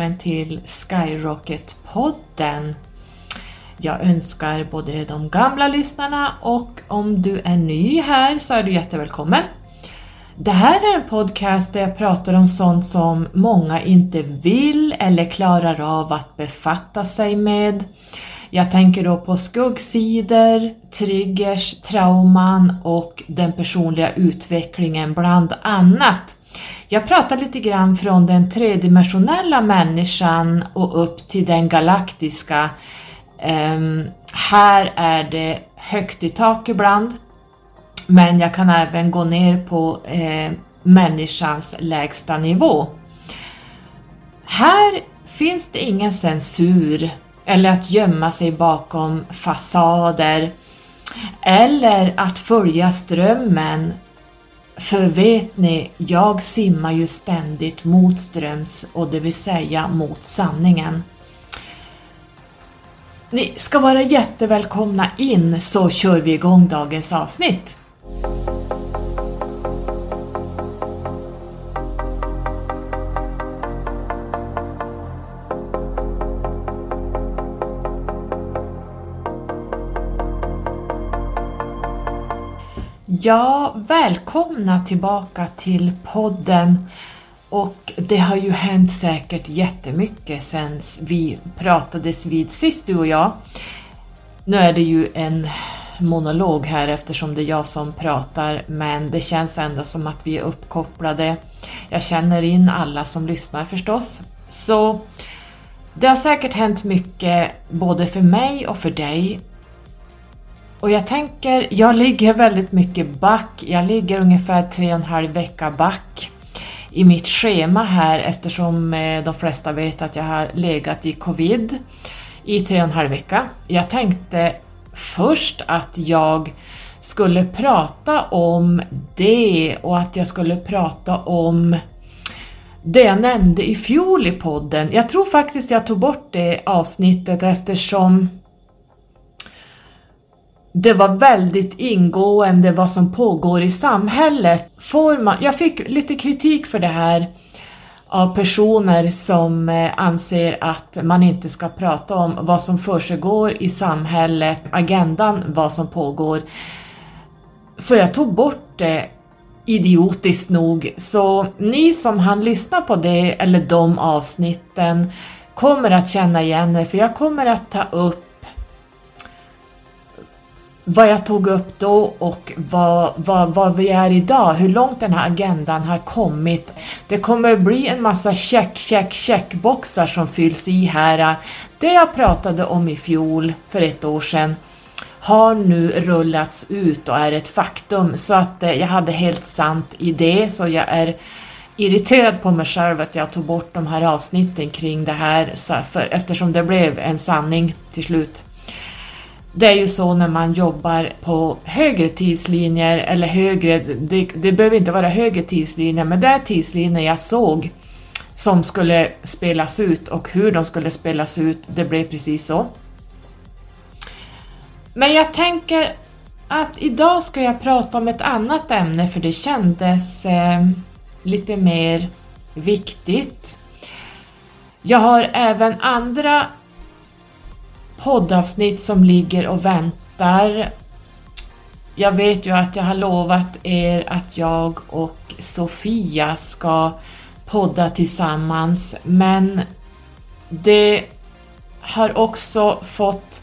Välkommen till Skyrocket-podden. Jag önskar både de gamla lyssnarna och om du är ny här så är du jättevälkommen. Det här är en podcast där jag pratar om sånt som många inte vill eller klarar av att befatta sig med. Jag tänker då på skuggsidor, triggers, trauman och den personliga utvecklingen bland annat. Jag pratar lite grann från den tredimensionella människan och upp till den galaktiska. Um, här är det högt i tak ibland, men jag kan även gå ner på eh, människans lägsta nivå. Här finns det ingen censur eller att gömma sig bakom fasader eller att följa strömmen. För vet ni, jag simmar ju ständigt mot ströms och det vill säga mot sanningen. Ni ska vara jättevälkomna in så kör vi igång dagens avsnitt. Ja, välkomna tillbaka till podden. Och det har ju hänt säkert jättemycket sen vi pratades vid sist du och jag. Nu är det ju en monolog här eftersom det är jag som pratar men det känns ändå som att vi är uppkopplade. Jag känner in alla som lyssnar förstås. Så det har säkert hänt mycket både för mig och för dig och jag tänker, jag ligger väldigt mycket back. Jag ligger ungefär tre och en halv vecka back i mitt schema här eftersom eh, de flesta vet att jag har legat i covid i tre och en halv vecka. Jag tänkte först att jag skulle prata om det och att jag skulle prata om det jag nämnde i fjol i podden. Jag tror faktiskt jag tog bort det avsnittet eftersom det var väldigt ingående vad som pågår i samhället. Får man, jag fick lite kritik för det här av personer som eh, anser att man inte ska prata om vad som försiggår i samhället, agendan, vad som pågår. Så jag tog bort det idiotiskt nog. Så ni som hann lyssna på det eller de avsnitten kommer att känna igen er för jag kommer att ta upp vad jag tog upp då och vad, vad, vad vi är idag, hur långt den här agendan har kommit. Det kommer bli en massa check, check, checkboxar som fylls i här. Det jag pratade om i fjol, för ett år sedan, har nu rullats ut och är ett faktum. Så att eh, jag hade helt sant i det, så jag är irriterad på mig själv att jag tog bort de här avsnitten kring det här, för, eftersom det blev en sanning till slut. Det är ju så när man jobbar på högre tidslinjer eller högre, det, det behöver inte vara högre tidslinjer, men det är tidslinjer jag såg som skulle spelas ut och hur de skulle spelas ut, det blev precis så. Men jag tänker att idag ska jag prata om ett annat ämne för det kändes eh, lite mer viktigt. Jag har även andra poddavsnitt som ligger och väntar. Jag vet ju att jag har lovat er att jag och Sofia ska podda tillsammans men det har också fått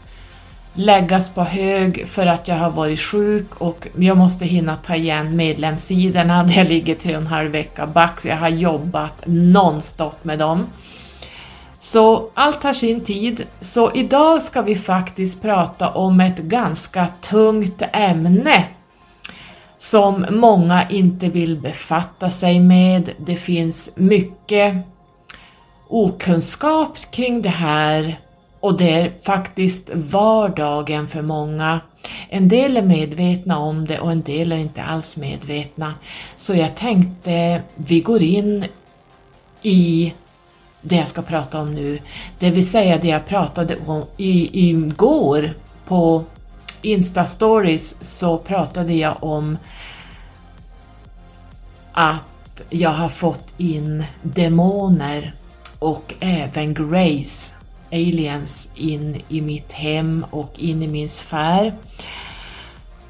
läggas på hög för att jag har varit sjuk och jag måste hinna ta igen medlemssidorna där jag ligger tre och en halv vecka back så jag har jobbat nonstop med dem. Så allt har sin tid. Så idag ska vi faktiskt prata om ett ganska tungt ämne som många inte vill befatta sig med. Det finns mycket okunskap kring det här och det är faktiskt vardagen för många. En del är medvetna om det och en del är inte alls medvetna. Så jag tänkte vi går in i det jag ska prata om nu. Det vill säga det jag pratade om i, igår på Insta-stories så pratade jag om att jag har fått in demoner och även Grace, aliens, in i mitt hem och in i min sfär.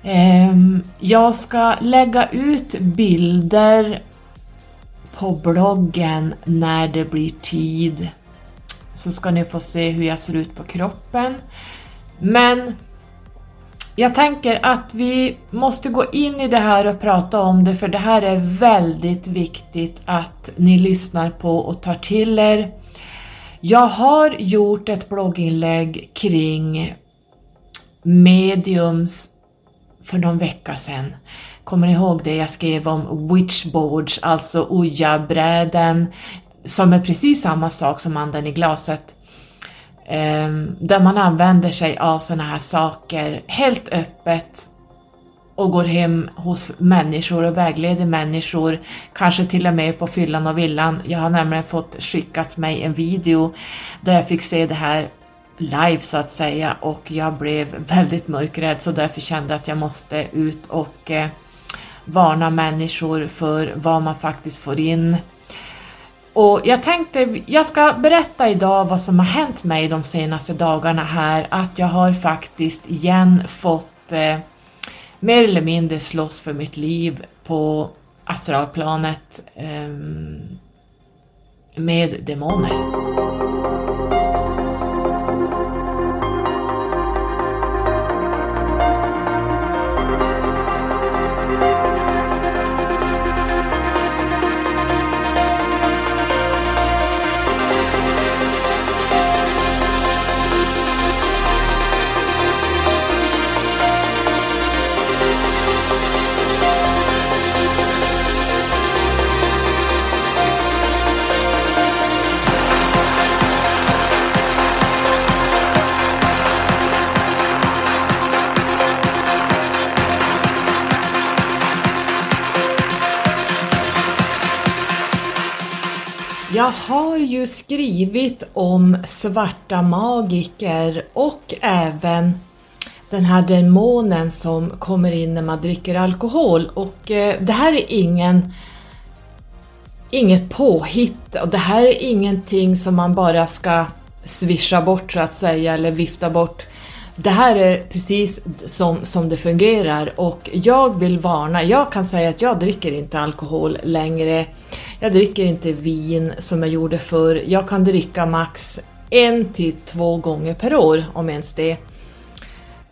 Ehm, jag ska lägga ut bilder på bloggen när det blir tid. Så ska ni få se hur jag ser ut på kroppen. Men jag tänker att vi måste gå in i det här och prata om det för det här är väldigt viktigt att ni lyssnar på och tar till er. Jag har gjort ett blogginlägg kring mediums för någon vecka sedan. Kommer ni ihåg det jag skrev om witchboards, alltså ojabräden, som är precis samma sak som anden i glaset. Ehm, där man använder sig av sådana här saker helt öppet och går hem hos människor och vägleder människor, kanske till och med på fyllan och villan. Jag har nämligen fått skickat mig en video där jag fick se det här live så att säga och jag blev väldigt mörkrädd så därför kände jag att jag måste ut och eh, varna människor för vad man faktiskt får in. Och jag tänkte, jag ska berätta idag vad som har hänt mig de senaste dagarna här, att jag har faktiskt igen fått eh, mer eller mindre slåss för mitt liv på astralplanet eh, med demoner. Skrivit om svarta magiker och även den här demonen som kommer in när man dricker alkohol. Och eh, det här är ingen inget påhitt. Och det här är ingenting som man bara ska svischa bort så att säga eller vifta bort. Det här är precis som, som det fungerar. Och jag vill varna, jag kan säga att jag dricker inte alkohol längre jag dricker inte vin som jag gjorde förr. Jag kan dricka max en till två gånger per år, om ens det.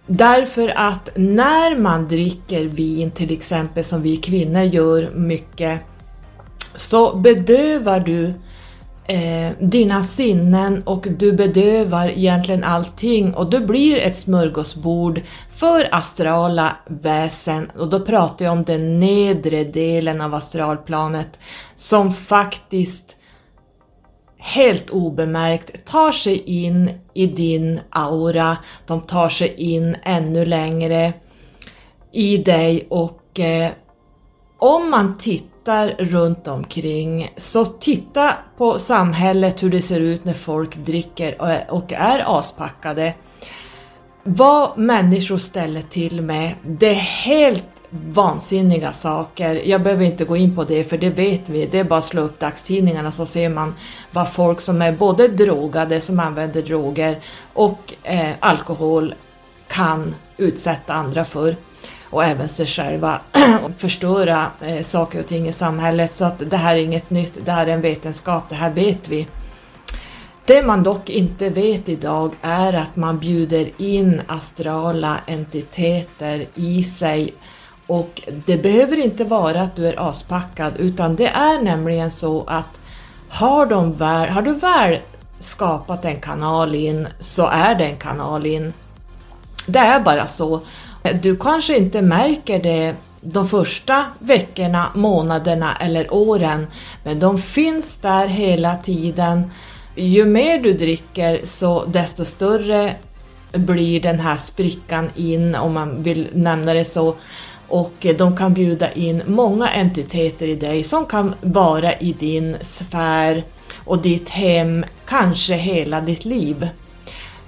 Därför att när man dricker vin, till exempel som vi kvinnor gör mycket, så bedövar du eh, dina sinnen och du bedövar egentligen allting. Och du blir ett smörgåsbord för astrala väsen. Och då pratar jag om den nedre delen av astralplanet som faktiskt helt obemärkt tar sig in i din aura, de tar sig in ännu längre i dig och eh, om man tittar tittar runt omkring, så titta på samhället, hur det ser ut när folk dricker och är aspackade. Vad människor ställer till med, det är helt vansinniga saker. Jag behöver inte gå in på det för det vet vi, det är bara att slå upp dagstidningarna så ser man vad folk som är både drogade, som använder droger och eh, alkohol kan utsätta andra för och även sig själva förstöra eh, saker och ting i samhället. Så att det här är inget nytt, det här är en vetenskap, det här vet vi. Det man dock inte vet idag är att man bjuder in astrala entiteter i sig och det behöver inte vara att du är aspackad utan det är nämligen så att har, de väl, har du väl skapat en kanal in så är det en kanal in. Det är bara så. Du kanske inte märker det de första veckorna, månaderna eller åren, men de finns där hela tiden. Ju mer du dricker så desto större blir den här sprickan in, om man vill nämna det så. Och de kan bjuda in många entiteter i dig som kan vara i din sfär och ditt hem, kanske hela ditt liv.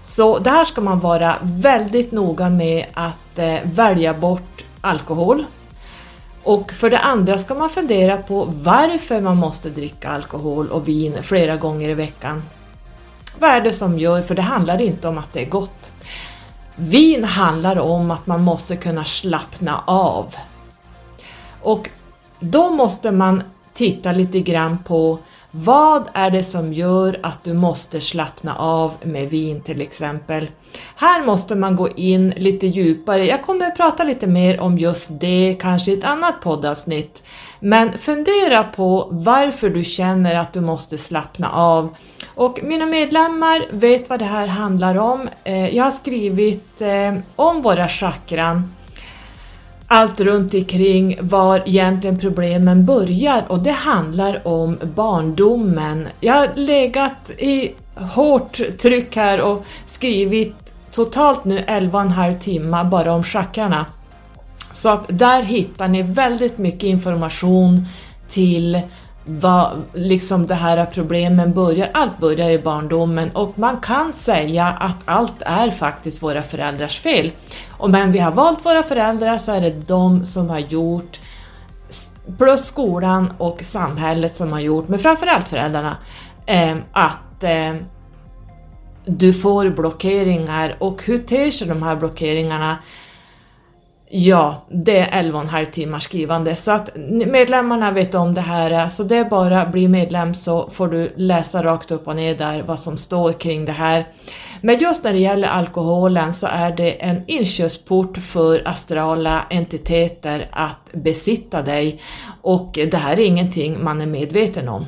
Så det här ska man vara väldigt noga med att eh, välja bort alkohol Och för det andra ska man fundera på varför man måste dricka alkohol och vin flera gånger i veckan. Vad är det som gör, för det handlar inte om att det är gott. Vin handlar om att man måste kunna slappna av. Och då måste man titta lite grann på vad är det som gör att du måste slappna av med vin till exempel? Här måste man gå in lite djupare. Jag kommer att prata lite mer om just det, kanske i ett annat poddavsnitt. Men fundera på varför du känner att du måste slappna av. Och mina medlemmar vet vad det här handlar om. Eh, jag har skrivit eh, om våra chakran allt runt omkring var egentligen problemen börjar och det handlar om barndomen. Jag har legat i hårt tryck här och skrivit totalt nu 11,5 timmar bara om chakrarna. Så att där hittar ni väldigt mycket information till vad liksom det här problemen börjar. Allt börjar i barndomen och man kan säga att allt är faktiskt våra föräldrars fel. Och men vi har valt våra föräldrar så är det de som har gjort, plus skolan och samhället som har gjort, men framförallt föräldrarna, eh, att att eh, du får blockeringar och hur ter sig de här blockeringarna? Ja, det är 11,5 timmars skrivande så att medlemmarna vet om det här så det är bara bli medlem så får du läsa rakt upp och ner där vad som står kring det här. Men just när det gäller alkoholen så är det en inkörsport för astrala entiteter att besitta dig och det här är ingenting man är medveten om.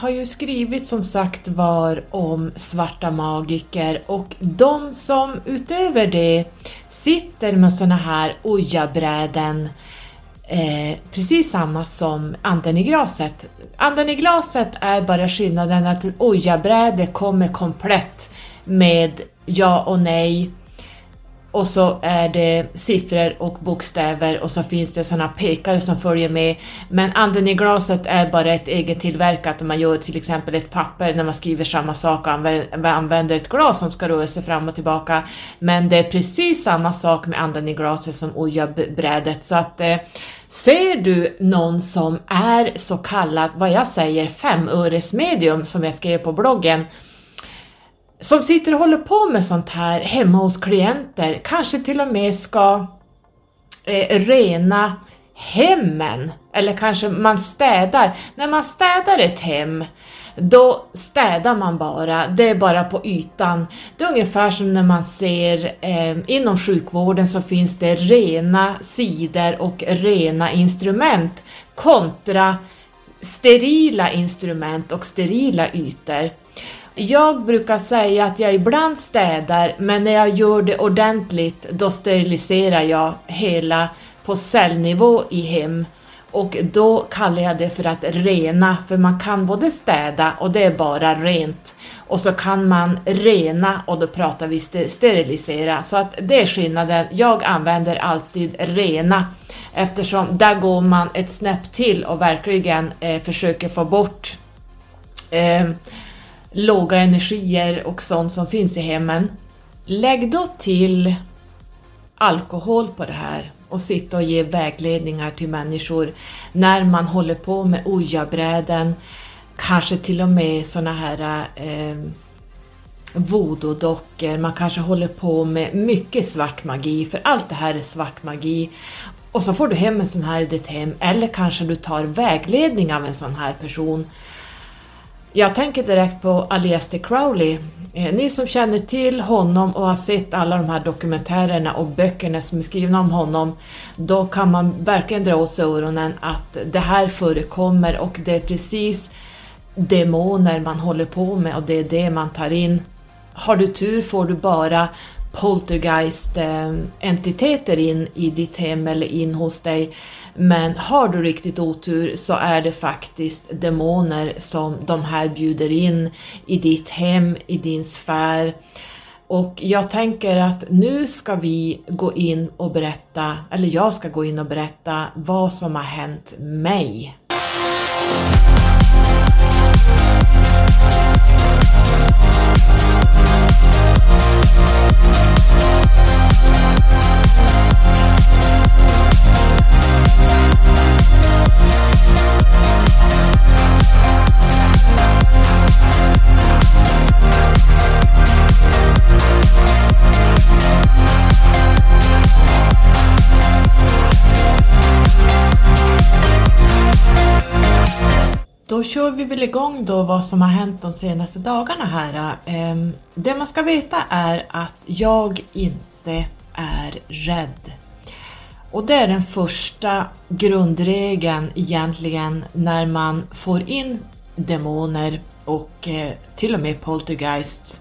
Har ju skrivit som sagt var om svarta magiker och de som utöver det sitter med såna här ojabräden eh, precis samma som anden i glaset. Anden i glaset är bara skillnaden att ett ojabräde kommer komplett med ja och nej och så är det siffror och bokstäver och så finns det sådana pekare som följer med. Men anden i glaset är bara ett eget tillverkat. Man gör till exempel ett papper när man skriver samma sak och använder ett glas som ska röra sig fram och tillbaka. Men det är precis samma sak med anden i glaset som ojabrädet. Så att eh, ser du någon som är så kallad, vad jag säger, femöresmedium som jag skrev på bloggen som sitter och håller på med sånt här hemma hos klienter, kanske till och med ska eh, rena hemmen, eller kanske man städar. När man städar ett hem, då städar man bara, det är bara på ytan. Det är ungefär som när man ser eh, inom sjukvården så finns det rena sidor och rena instrument kontra sterila instrument och sterila ytor. Jag brukar säga att jag ibland städar, men när jag gör det ordentligt då steriliserar jag hela på cellnivå i hem. Och då kallar jag det för att rena, för man kan både städa och det är bara rent. Och så kan man rena och då pratar vi sterilisera, så att det är skillnaden. Jag använder alltid rena eftersom där går man ett snäpp till och verkligen eh, försöker få bort eh, låga energier och sånt som finns i hemmen. Lägg då till alkohol på det här och sitta och ge vägledningar till människor när man håller på med ojabräden, kanske till och med såna här eh, voodoo-dockor, man kanske håller på med mycket svart magi, för allt det här är svart magi. Och så får du hem en sån här i ditt hem, eller kanske du tar vägledning av en sån här person jag tänker direkt på Aleister Crowley. Eh, ni som känner till honom och har sett alla de här dokumentärerna och böckerna som är skrivna om honom, då kan man verkligen dra åt sig öronen att det här förekommer och det är precis demoner man håller på med och det är det man tar in. Har du tur får du bara poltergeist-entiteter in i ditt hem eller in hos dig. Men har du riktigt otur så är det faktiskt demoner som de här bjuder in i ditt hem, i din sfär. Och jag tänker att nu ska vi gå in och berätta, eller jag ska gå in och berätta vad som har hänt mig. Música kör vi väl igång då vad som har hänt de senaste dagarna här. Ehm, det man ska veta är att jag inte är rädd. Och det är den första grundregeln egentligen när man får in demoner och eh, till och med poltergeists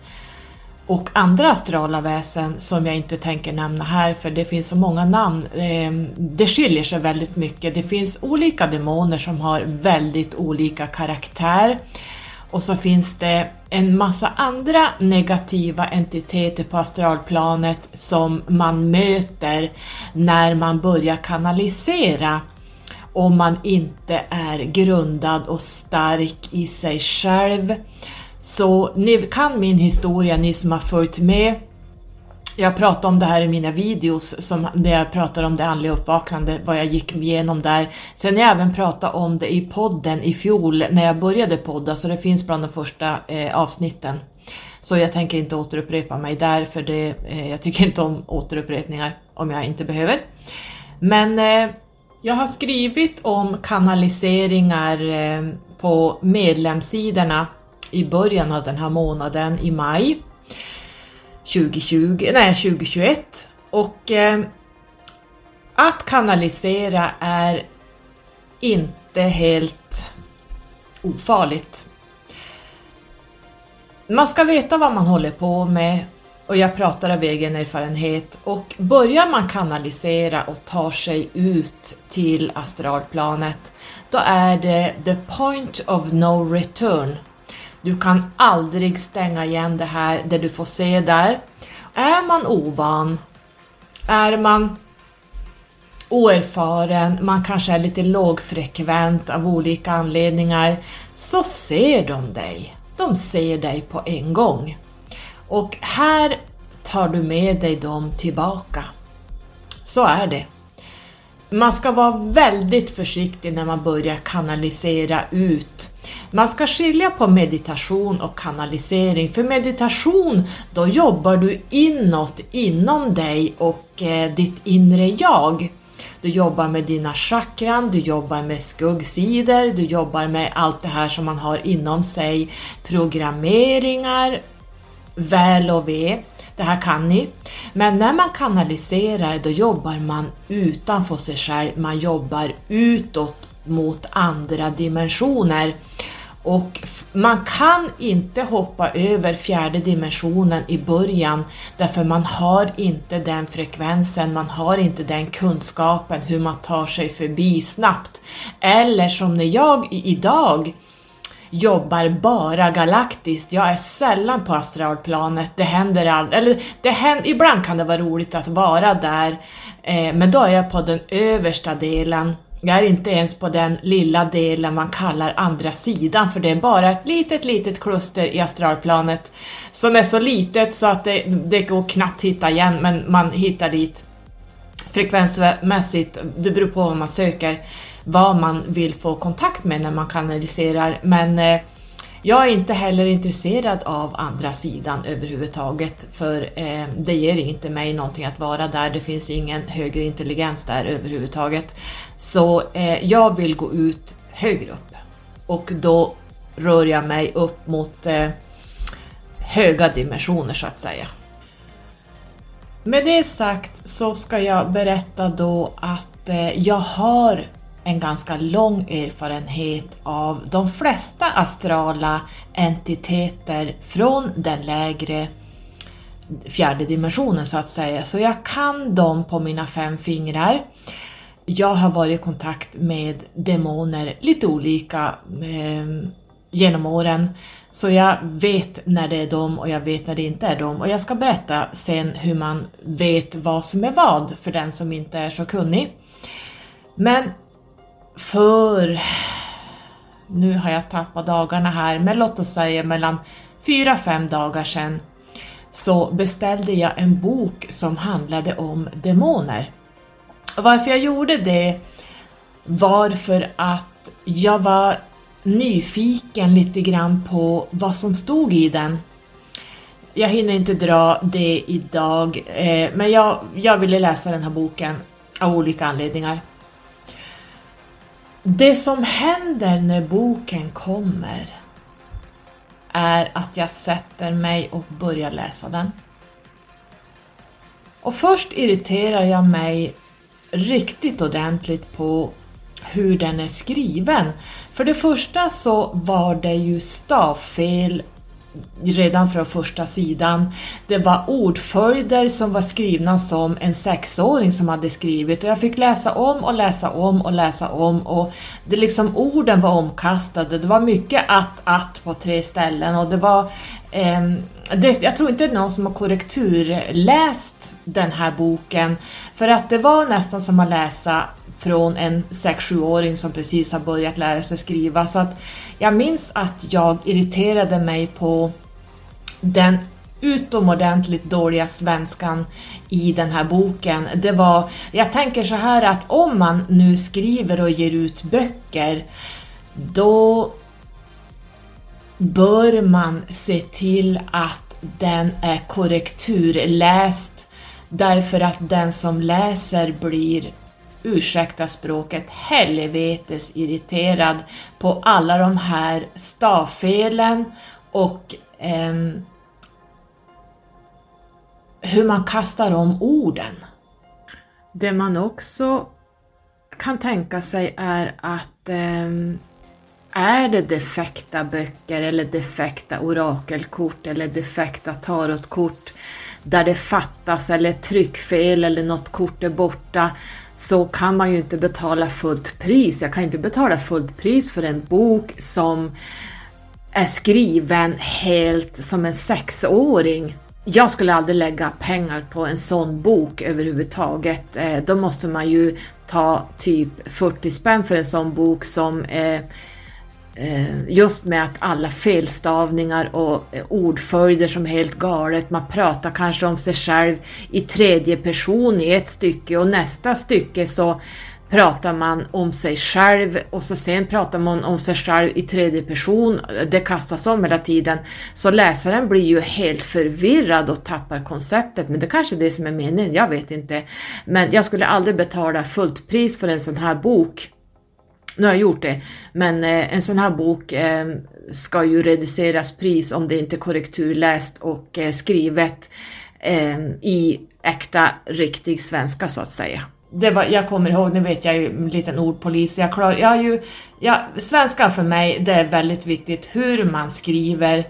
och andra astrala väsen som jag inte tänker nämna här för det finns så många namn. Ehm, det skiljer sig väldigt mycket. Det finns olika demoner som har väldigt olika karaktär och så finns det en massa andra negativa entiteter på astralplanet som man möter när man börjar kanalisera om man inte är grundad och stark i sig själv. Så ni kan min historia, ni som har följt med. Jag pratar om det här i mina videos, som, där jag pratar om det andliga uppvaknandet, vad jag gick igenom där. Sen har jag även pratat om det i podden i fjol, när jag började podda, så det finns bland de första eh, avsnitten. Så jag tänker inte återupprepa mig där, för det, eh, jag tycker inte om återupprepningar om jag inte behöver. Men eh, jag har skrivit om kanaliseringar eh, på medlemssidorna i början av den här månaden i maj. 2020, nej 2021 och eh, att kanalisera är inte helt ofarligt. Man ska veta vad man håller på med och jag pratar av egen erfarenhet. Och börjar man kanalisera och tar sig ut till astralplanet då är det the point of no return du kan aldrig stänga igen det här, det du får se där. Är man ovan, är man oerfaren, man kanske är lite lågfrekvent av olika anledningar, så ser de dig. De ser dig på en gång. Och här tar du med dig dem tillbaka. Så är det. Man ska vara väldigt försiktig när man börjar kanalisera ut man ska skilja på meditation och kanalisering. För meditation, då jobbar du inåt inom dig och eh, ditt inre jag. Du jobbar med dina chakran, du jobbar med skuggsidor, du jobbar med allt det här som man har inom sig. Programmeringar, väl och ve. Det här kan ni. Men när man kanaliserar då jobbar man utanför sig själv, man jobbar utåt mot andra dimensioner. Och man kan inte hoppa över fjärde dimensionen i början därför man har inte den frekvensen, man har inte den kunskapen hur man tar sig förbi snabbt. Eller som när jag idag jobbar bara galaktiskt. Jag är sällan på astralplanet. Det händer aldrig, eller det händer, ibland kan det vara roligt att vara där, eh, men då är jag på den översta delen jag är inte ens på den lilla delen man kallar andra sidan för det är bara ett litet, litet kluster i astralplanet som är så litet så att det, det går knappt hitta igen men man hittar dit frekvensmässigt, det beror på vad man söker, vad man vill få kontakt med när man kanaliserar men eh, jag är inte heller intresserad av andra sidan överhuvudtaget för eh, det ger inte mig någonting att vara där, det finns ingen högre intelligens där överhuvudtaget. Så eh, jag vill gå ut högre upp och då rör jag mig upp mot eh, höga dimensioner så att säga. Med det sagt så ska jag berätta då att eh, jag har en ganska lång erfarenhet av de flesta astrala entiteter från den lägre fjärde dimensionen så att säga. Så jag kan dem på mina fem fingrar. Jag har varit i kontakt med demoner, lite olika, eh, genom åren. Så jag vet när det är dem och jag vet när det inte är dem. Och jag ska berätta sen hur man vet vad som är vad för den som inte är så kunnig. Men för, nu har jag tappat dagarna här, men låt oss säga mellan fyra, fem dagar sedan så beställde jag en bok som handlade om demoner. Varför jag gjorde det var för att jag var nyfiken lite grann på vad som stod i den. Jag hinner inte dra det idag, eh, men jag, jag ville läsa den här boken av olika anledningar. Det som händer när boken kommer är att jag sätter mig och börjar läsa den. Och först irriterar jag mig riktigt ordentligt på hur den är skriven. För det första så var det ju stavfel redan från första sidan. Det var ordföljder som var skrivna som en sexåring som hade skrivit och jag fick läsa om och läsa om och läsa om och det liksom orden var omkastade. Det var mycket att, att på tre ställen och det var eh, det, jag tror inte det är någon som har korrekturläst den här boken för att det var nästan som att läsa från en 6-7-åring som precis har börjat lära sig skriva. Så att jag minns att jag irriterade mig på den utomordentligt dåliga svenskan i den här boken. Det var, jag tänker så här att om man nu skriver och ger ut böcker då bör man se till att den är korrekturläst därför att den som läser blir ursäkta språket, helvetes irriterad på alla de här stavfelen och eh, hur man kastar om orden. Det man också kan tänka sig är att eh, är det defekta böcker eller defekta orakelkort eller defekta tarotkort där det fattas eller tryckfel eller något kort är borta så kan man ju inte betala fullt pris. Jag kan inte betala fullt pris för en bok som är skriven helt som en sexåring. Jag skulle aldrig lägga pengar på en sån bok överhuvudtaget. Eh, då måste man ju ta typ 40 spänn för en sån bok som Eh, Eh, just med att alla felstavningar och eh, ordföljder som är helt galet. Man pratar kanske om sig själv i tredje person i ett stycke och nästa stycke så pratar man om sig själv och så sen pratar man om sig själv i tredje person. Det kastas om hela tiden. Så läsaren blir ju helt förvirrad och tappar konceptet. Men det kanske är det som är meningen, jag vet inte. Men jag skulle aldrig betala fullt pris för en sån här bok nu har jag gjort det, men eh, en sån här bok eh, ska ju reduceras pris om det inte är korrekturläst och eh, skrivet eh, i äkta, riktig svenska så att säga. Det var, jag kommer ihåg, nu vet jag ju en liten ordpolis, jag klar, jag ju, jag, svenska för mig det är väldigt viktigt hur man skriver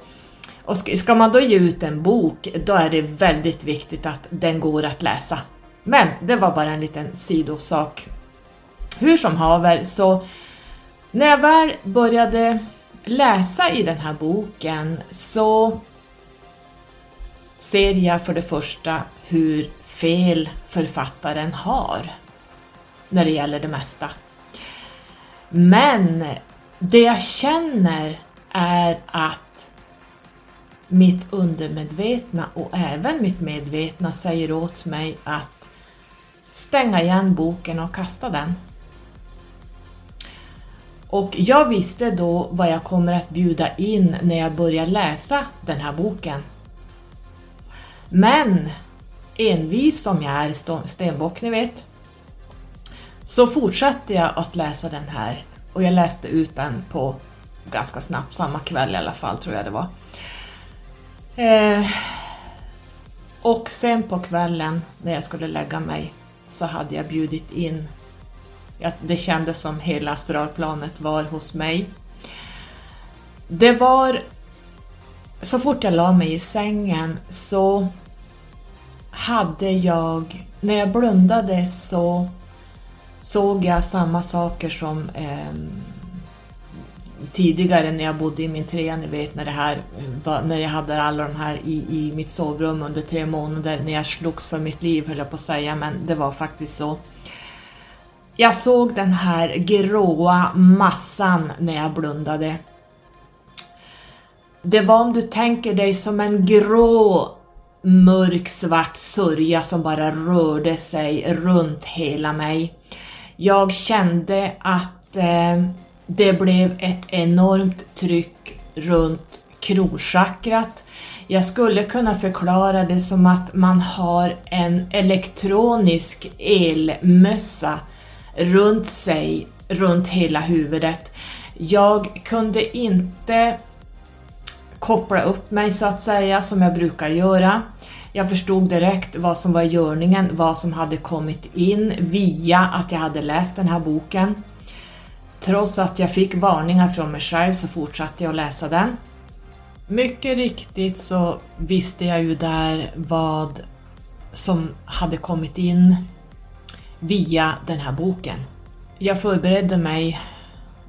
och ska man då ge ut en bok då är det väldigt viktigt att den går att läsa. Men det var bara en liten sidosak hur som haver, så när jag väl började läsa i den här boken så ser jag för det första hur fel författaren har när det gäller det mesta. Men det jag känner är att mitt undermedvetna och även mitt medvetna säger åt mig att stänga igen boken och kasta den. Och jag visste då vad jag kommer att bjuda in när jag börjar läsa den här boken. Men envis som jag är, stenbock ni vet, så fortsatte jag att läsa den här och jag läste ut den på ganska snabbt, samma kväll i alla fall tror jag det var. Eh, och sen på kvällen när jag skulle lägga mig så hade jag bjudit in det kändes som hela astralplanet var hos mig. Det var... Så fort jag la mig i sängen så hade jag, när jag blundade så såg jag samma saker som eh, tidigare när jag bodde i min trea, ni vet när, det här, eh, när jag hade alla de här i, i mitt sovrum under tre månader, när jag slogs för mitt liv höll jag på att säga, men det var faktiskt så. Jag såg den här gråa massan när jag blundade. Det var om du tänker dig som en grå mörk svart sörja som bara rörde sig runt hela mig. Jag kände att eh, det blev ett enormt tryck runt kronchakrat. Jag skulle kunna förklara det som att man har en elektronisk elmössa runt sig, runt hela huvudet. Jag kunde inte koppla upp mig så att säga som jag brukar göra. Jag förstod direkt vad som var i görningen, vad som hade kommit in via att jag hade läst den här boken. Trots att jag fick varningar från mig själv så fortsatte jag att läsa den. Mycket riktigt så visste jag ju där vad som hade kommit in via den här boken. Jag förberedde mig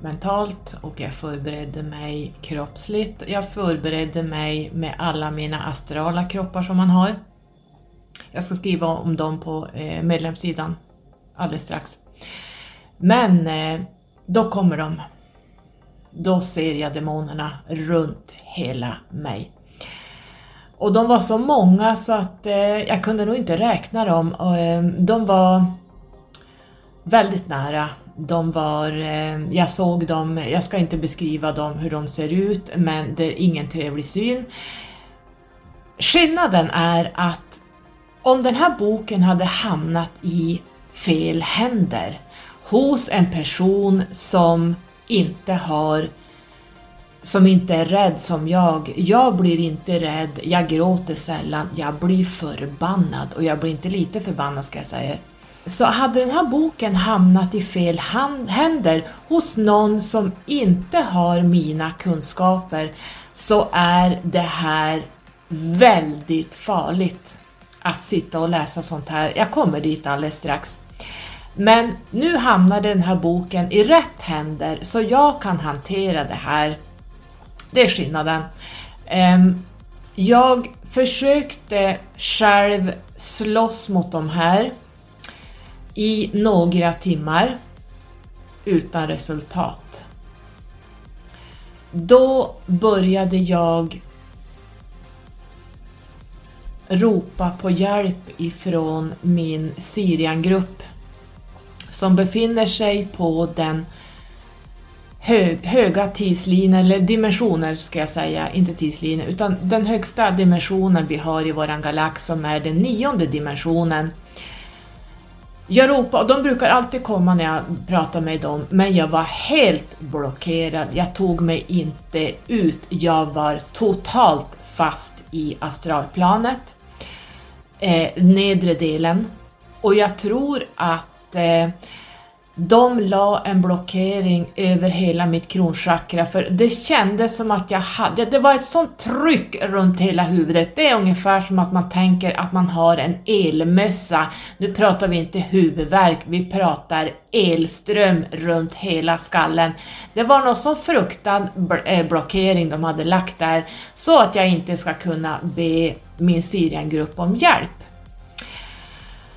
mentalt och jag förberedde mig kroppsligt. Jag förberedde mig med alla mina astrala kroppar som man har. Jag ska skriva om dem på eh, medlemssidan alldeles strax. Men eh, då kommer de. Då ser jag demonerna runt hela mig. Och de var så många så att eh, jag kunde nog inte räkna dem. De var väldigt nära de var, eh, jag såg dem, jag ska inte beskriva dem hur de ser ut, men det är ingen trevlig syn. Skillnaden är att om den här boken hade hamnat i fel händer hos en person som inte har som inte är rädd som jag. Jag blir inte rädd, jag gråter sällan, jag blir förbannad och jag blir inte lite förbannad ska jag säga. Så hade den här boken hamnat i fel händer hos någon som inte har mina kunskaper så är det här väldigt farligt att sitta och läsa sånt här. Jag kommer dit alldeles strax. Men nu hamnar den här boken i rätt händer så jag kan hantera det här. Det är skillnaden. Ehm, jag försökte själv slåss mot de här i några timmar utan resultat. Då började jag ropa på hjälp ifrån min Syriangrupp som befinner sig på den hög, höga tidslinjen, eller dimensioner ska jag säga, inte tidslinjen, utan den högsta dimensionen vi har i våran galax som är den nionde dimensionen jag ropade och de brukar alltid komma när jag pratar med dem, men jag var helt blockerad. Jag tog mig inte ut. Jag var totalt fast i astralplanet, eh, nedre delen. Och jag tror att eh, de la en blockering över hela mitt kronchakra för det kändes som att jag hade, det var ett sånt tryck runt hela huvudet. Det är ungefär som att man tänker att man har en elmössa. Nu pratar vi inte huvudvärk, vi pratar elström runt hela skallen. Det var någon sån fruktad eh, blockering de hade lagt där så att jag inte ska kunna be min Syriangrupp om hjälp.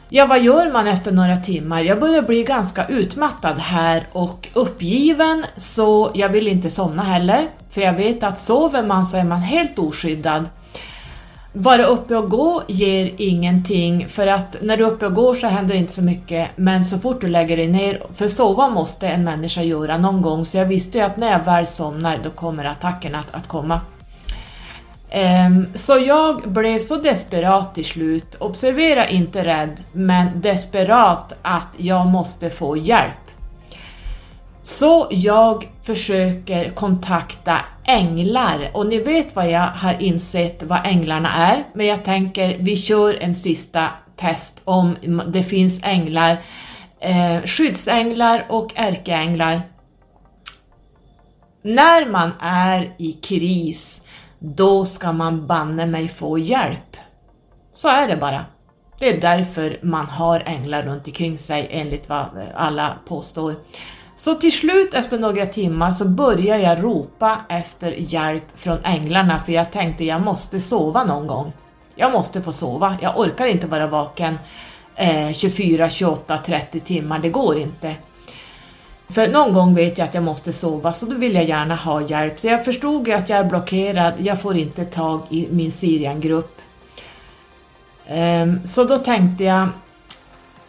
Ja, vad gör man efter några timmar? Jag börjar bli ganska utmattad här och uppgiven, så jag vill inte somna heller, för jag vet att sover man så är man helt oskyddad. Vara uppe och gå ger ingenting, för att när du är uppe och går så händer inte så mycket, men så fort du lägger dig ner, för sova måste en människa göra någon gång, så jag visste ju att när jag väl somnar, då kommer attackerna att, att komma. Ehm, så jag blev så desperat till slut, observera inte rädd, men desperat att jag måste få hjälp. Så jag försöker kontakta änglar och ni vet vad jag har insett vad änglarna är, men jag tänker vi kör en sista test om det finns änglar, ehm, skyddsänglar och ärkeänglar. När man är i kris då ska man banne mig få hjälp. Så är det bara. Det är därför man har änglar runt omkring sig enligt vad eh, alla påstår. Så till slut efter några timmar så började jag ropa efter hjälp från änglarna för jag tänkte jag måste sova någon gång. Jag måste få sova, jag orkar inte vara vaken eh, 24, 28, 30 timmar, det går inte. För någon gång vet jag att jag måste sova så då vill jag gärna ha hjälp. Så jag förstod ju att jag är blockerad, jag får inte tag i min Siriangrupp. Um, så då tänkte jag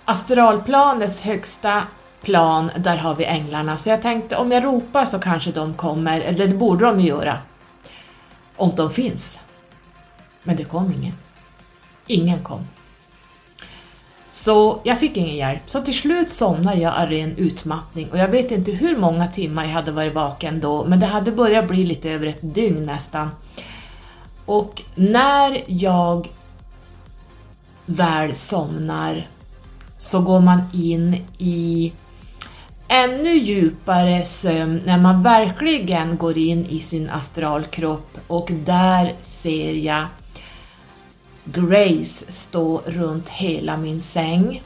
astralplanets högsta plan, där har vi änglarna. Så jag tänkte om jag ropar så kanske de kommer, eller det borde de göra. Om de finns. Men det kom ingen. Ingen kom. Så jag fick ingen hjälp. Så till slut somnade jag av ren utmattning och jag vet inte hur många timmar jag hade varit vaken då, men det hade börjat bli lite över ett dygn nästan. Och när jag väl somnar så går man in i ännu djupare sömn när man verkligen går in i sin astralkropp och där ser jag Grace stå runt hela min säng.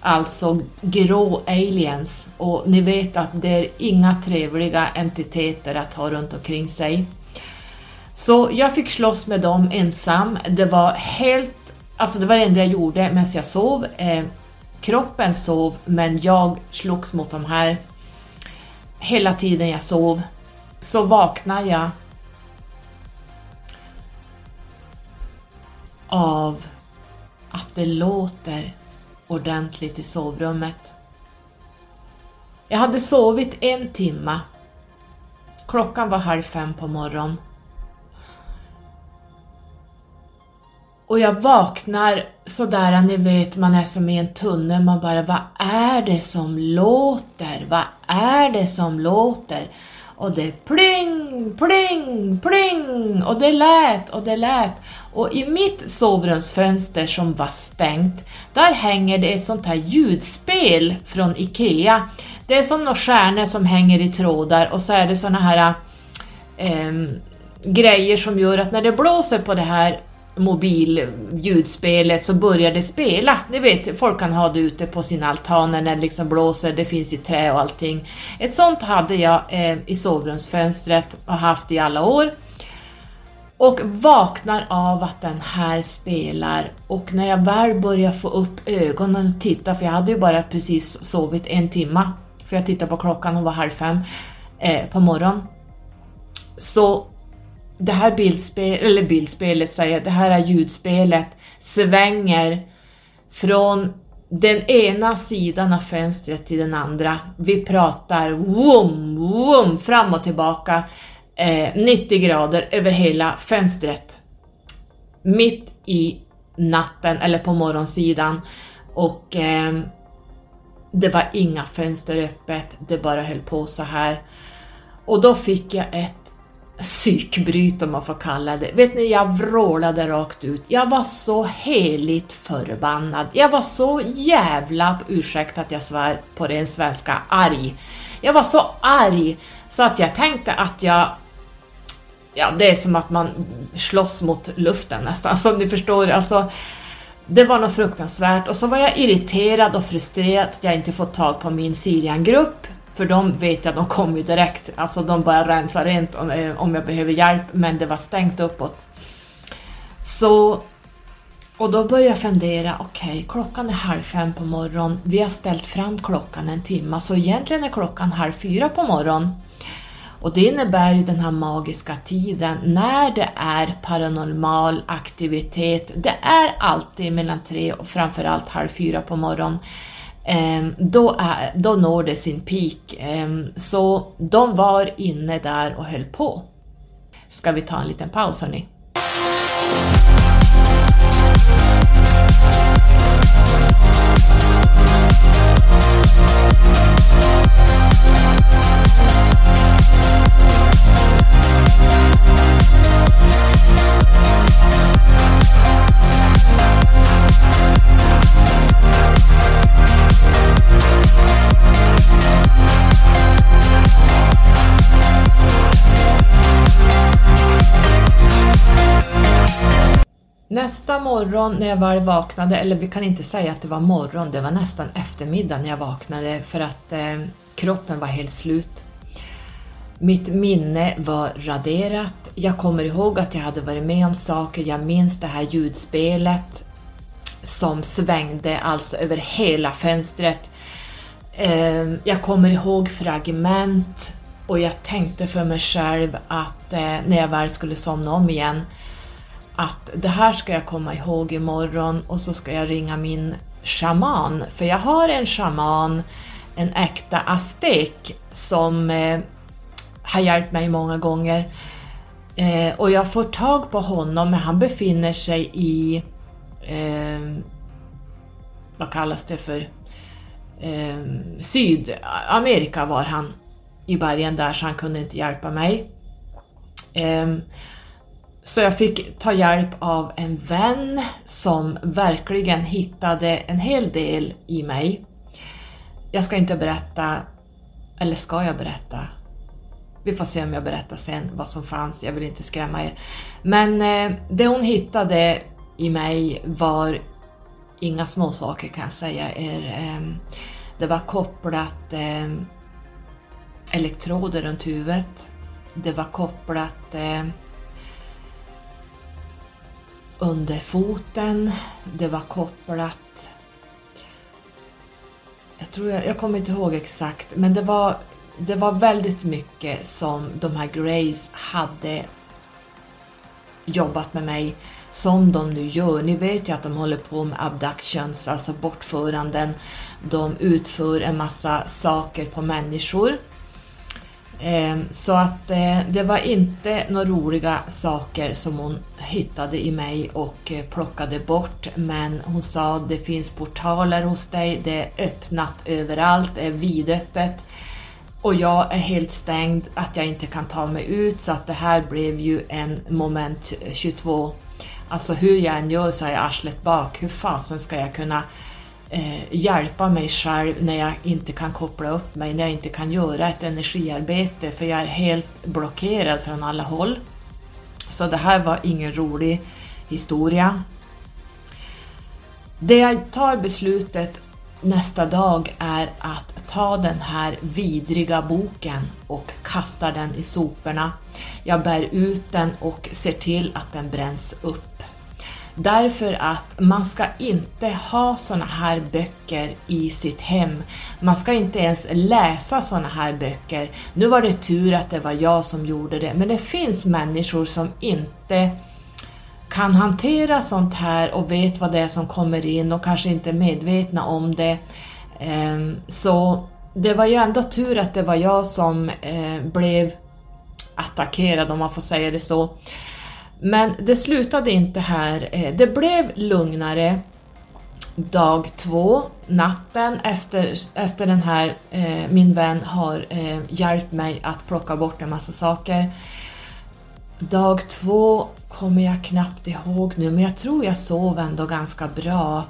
Alltså grå aliens och ni vet att det är inga trevliga entiteter att ha runt omkring sig. Så jag fick slåss med dem ensam. Det var helt, alltså det var det enda jag gjorde medan jag sov. Eh, kroppen sov men jag slogs mot de här hela tiden jag sov. Så vaknar jag av att det låter ordentligt i sovrummet. Jag hade sovit en timma. Klockan var halv fem på morgonen. Och jag vaknar sådär, ni vet, man är som i en tunnel, man bara vad är det som låter? Vad är det som låter? Och det pling, pling, pling och det lät och det lät. Och i mitt sovrumsfönster som var stängt, där hänger det ett sånt här ljudspel från IKEA. Det är som några stjärnor som hänger i trådar och så är det såna här eh, grejer som gör att när det blåser på det här mobilljudspelet så börjar det spela. Ni vet, folk kan ha det ute på sin altan när det liksom blåser, det finns i trä och allting. Ett sånt hade jag eh, i sovrumsfönstret och haft i alla år. Och vaknar av att den här spelar och när jag väl börjar få upp ögonen och titta, för jag hade ju bara precis sovit en timma, för jag tittade på klockan och var halv fem eh, på morgonen. Så det här bildspel, eller bildspelet säger det här ljudspelet svänger från den ena sidan av fönstret till den andra. Vi pratar wum, wum, fram och tillbaka eh, 90 grader över hela fönstret. Mitt i natten eller på morgonsidan och eh, det var inga fönster öppet, det bara höll på så här. Och då fick jag ett psykbryt om man får kalla det. Vet ni, jag vrålade rakt ut. Jag var så heligt förbannad. Jag var så jävla, ursäkta att jag svär på ren svenska, arg. Jag var så arg så att jag tänkte att jag Ja, det är som att man slåss mot luften nästan, som ni förstår. Alltså, det var något fruktansvärt och så var jag irriterad och frustrerad att jag inte fått tag på min Sirian-grupp för de vet jag, de kommer ju direkt, alltså de bara rensar rent om, eh, om jag behöver hjälp, men det var stängt uppåt. Så, och då började jag fundera, okej, okay, klockan är halv fem på morgonen, vi har ställt fram klockan en timme, så egentligen är klockan halv fyra på morgonen. Och det innebär ju den här magiska tiden när det är paranormal aktivitet. Det är alltid mellan tre och framförallt halv fyra på morgonen. Ehm, då, är, då når det sin peak. Ehm, så de var inne där och höll på. Ska vi ta en liten paus hörni? Nästa morgon när jag väl vaknade, eller vi kan inte säga att det var morgon, det var nästan eftermiddag när jag vaknade för att eh, kroppen var helt slut. Mitt minne var raderat. Jag kommer ihåg att jag hade varit med om saker, jag minns det här ljudspelet som svängde alltså över hela fönstret. Eh, jag kommer ihåg fragment och jag tänkte för mig själv att eh, när jag väl skulle somna om igen att det här ska jag komma ihåg imorgon och så ska jag ringa min shaman. För jag har en shaman, en äkta aztek som eh, har hjälpt mig många gånger. Eh, och jag får tag på honom, men han befinner sig i, eh, vad kallas det för, eh, Sydamerika var han i bergen där så han kunde inte hjälpa mig. Eh, så jag fick ta hjälp av en vän som verkligen hittade en hel del i mig. Jag ska inte berätta, eller ska jag berätta? Vi får se om jag berättar sen vad som fanns, jag vill inte skrämma er. Men eh, det hon hittade i mig var inga småsaker kan jag säga er. Eh, det var kopplat eh, elektroder runt huvudet. Det var kopplat eh, under foten. Det var kopplat... Jag, tror jag, jag kommer inte ihåg exakt, men det var, det var väldigt mycket som de här Grays hade jobbat med mig som de nu gör. Ni vet ju att de håller på med abductions, alltså bortföranden. De utför en massa saker på människor. Ehm, så att eh, det var inte några roliga saker som hon hittade i mig och eh, plockade bort. Men hon sa det finns portaler hos dig, det är öppnat överallt, det är vidöppet. Och jag är helt stängd att jag inte kan ta mig ut så att det här blev ju en moment 22. Alltså hur jag än gör så är jag arslet bak, hur fasen ska jag kunna eh, hjälpa mig själv när jag inte kan koppla upp mig, när jag inte kan göra ett energiarbete för jag är helt blockerad från alla håll. Så det här var ingen rolig historia. Det jag tar beslutet nästa dag är att ta den här vidriga boken och kasta den i soporna. Jag bär ut den och ser till att den bränns upp. Därför att man ska inte ha såna här böcker i sitt hem. Man ska inte ens läsa såna här böcker. Nu var det tur att det var jag som gjorde det, men det finns människor som inte kan hantera sånt här och vet vad det är som kommer in och kanske inte är medvetna om det. Ehm, så det var ju ändå tur att det var jag som eh, blev attackerad om man får säga det så. Men det slutade inte här. Eh, det blev lugnare dag två, natten efter, efter den här, eh, min vän har eh, hjälpt mig att plocka bort en massa saker. Dag två kommer jag knappt ihåg nu, men jag tror jag sov ändå ganska bra.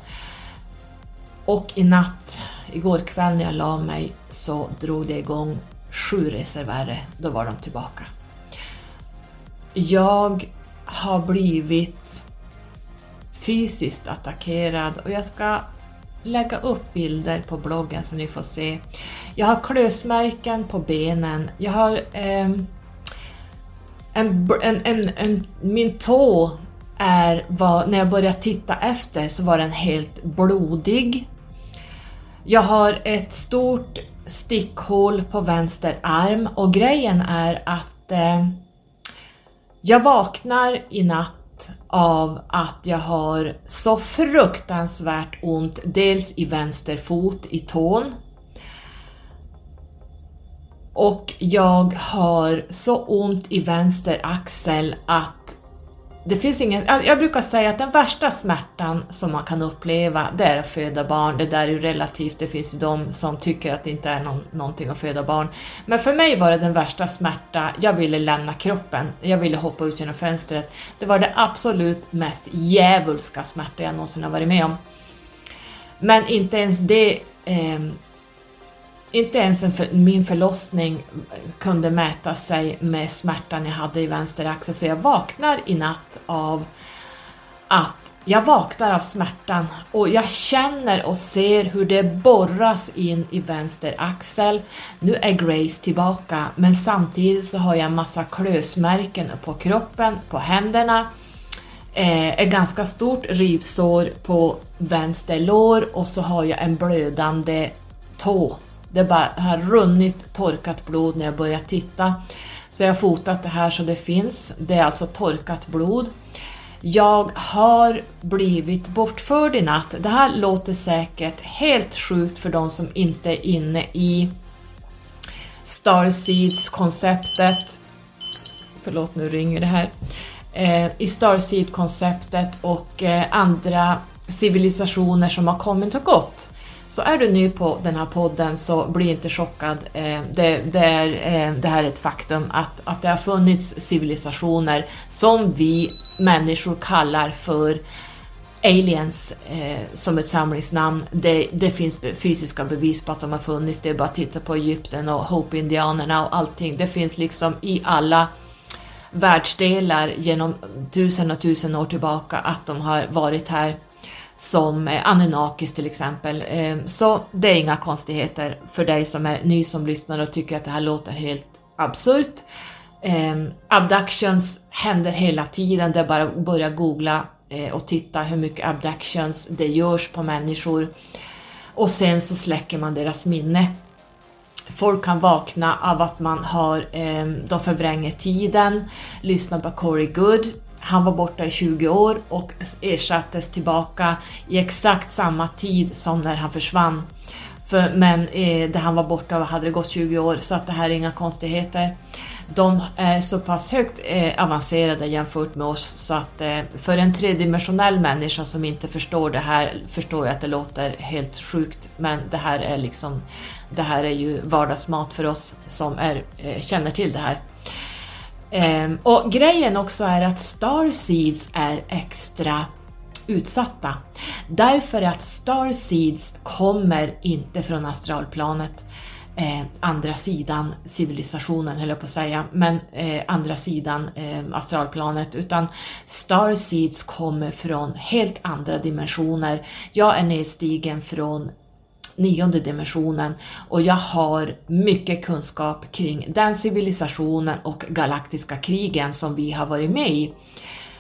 Och i natt, igår kväll när jag la mig, så drog det igång sju resor värre. Då var de tillbaka. Jag har blivit fysiskt attackerad och jag ska lägga upp bilder på bloggen så ni får se. Jag har klösmärken på benen, jag har eh, en, en, en, en, min tå är, var, när jag började titta efter så var den helt blodig. Jag har ett stort stickhål på vänster arm och grejen är att eh, jag vaknar i natt av att jag har så fruktansvärt ont, dels i vänster fot, i tån. Och jag har så ont i vänster axel att det finns ingen, jag brukar säga att den värsta smärtan som man kan uppleva det är att föda barn. Det där är ju relativt, det finns ju de som tycker att det inte är någon, någonting att föda barn. Men för mig var det den värsta smärta, jag ville lämna kroppen, jag ville hoppa ut genom fönstret. Det var det absolut mest djävulska smärta jag någonsin har varit med om. Men inte ens det eh, inte ens för, min förlossning kunde mäta sig med smärtan jag hade i vänster axel, så jag vaknar i natt av att Jag vaknar av smärtan och jag känner och ser hur det borras in i vänster axel. Nu är Grace tillbaka men samtidigt så har jag en massa klösmärken på kroppen, på händerna. Eh, ett ganska stort rivsår på vänster lår och så har jag en blödande tå. Det bara har runnit torkat blod när jag börjar titta. Så jag har fotat det här så det finns. Det är alltså torkat blod. Jag har blivit bortförd i natt. Det här låter säkert helt sjukt för de som inte är inne i Starseeds-konceptet. Förlåt, nu ringer det här. Eh, I Starseed-konceptet och eh, andra civilisationer som har kommit och gått. Så är du ny på den här podden så bli inte chockad. Eh, det, det, är, eh, det här är ett faktum att, att det har funnits civilisationer som vi människor kallar för aliens eh, som ett samlingsnamn. Det, det, finns fysiska bevis på att de har funnits. Det är bara att titta på Egypten och Hope-indianerna och allting. Det finns liksom i alla världsdelar genom tusen och tusen år tillbaka att de har varit här som eh, Anunnakis till exempel. Eh, så det är inga konstigheter för dig som är ny som lyssnar och tycker att det här låter helt absurt. Ehm, abductions händer hela tiden, det är bara att börja googla eh, och titta hur mycket abductions det görs på människor. Och sen så släcker man deras minne. Folk kan vakna av att man har, ehm, de förvränger tiden, lyssna på Corey Good, han var borta i 20 år och ersattes tillbaka i exakt samma tid som när han försvann. För, men eh, där han var borta hade det gått 20 år så att det här är inga konstigheter. De är så pass högt eh, avancerade jämfört med oss så att eh, för en tredimensionell människa som inte förstår det här förstår jag att det låter helt sjukt men det här är liksom det här är ju vardagsmat för oss som är, eh, känner till det här. Um, och grejen också är att Starseeds är extra utsatta. Därför att Starseeds kommer inte från astralplanet. Eh, andra sidan civilisationen höll jag på att säga, men eh, andra sidan eh, astralplanet utan Starseeds kommer från helt andra dimensioner. Jag är nedstigen från nionde dimensionen och jag har mycket kunskap kring den civilisationen och galaktiska krigen som vi har varit med i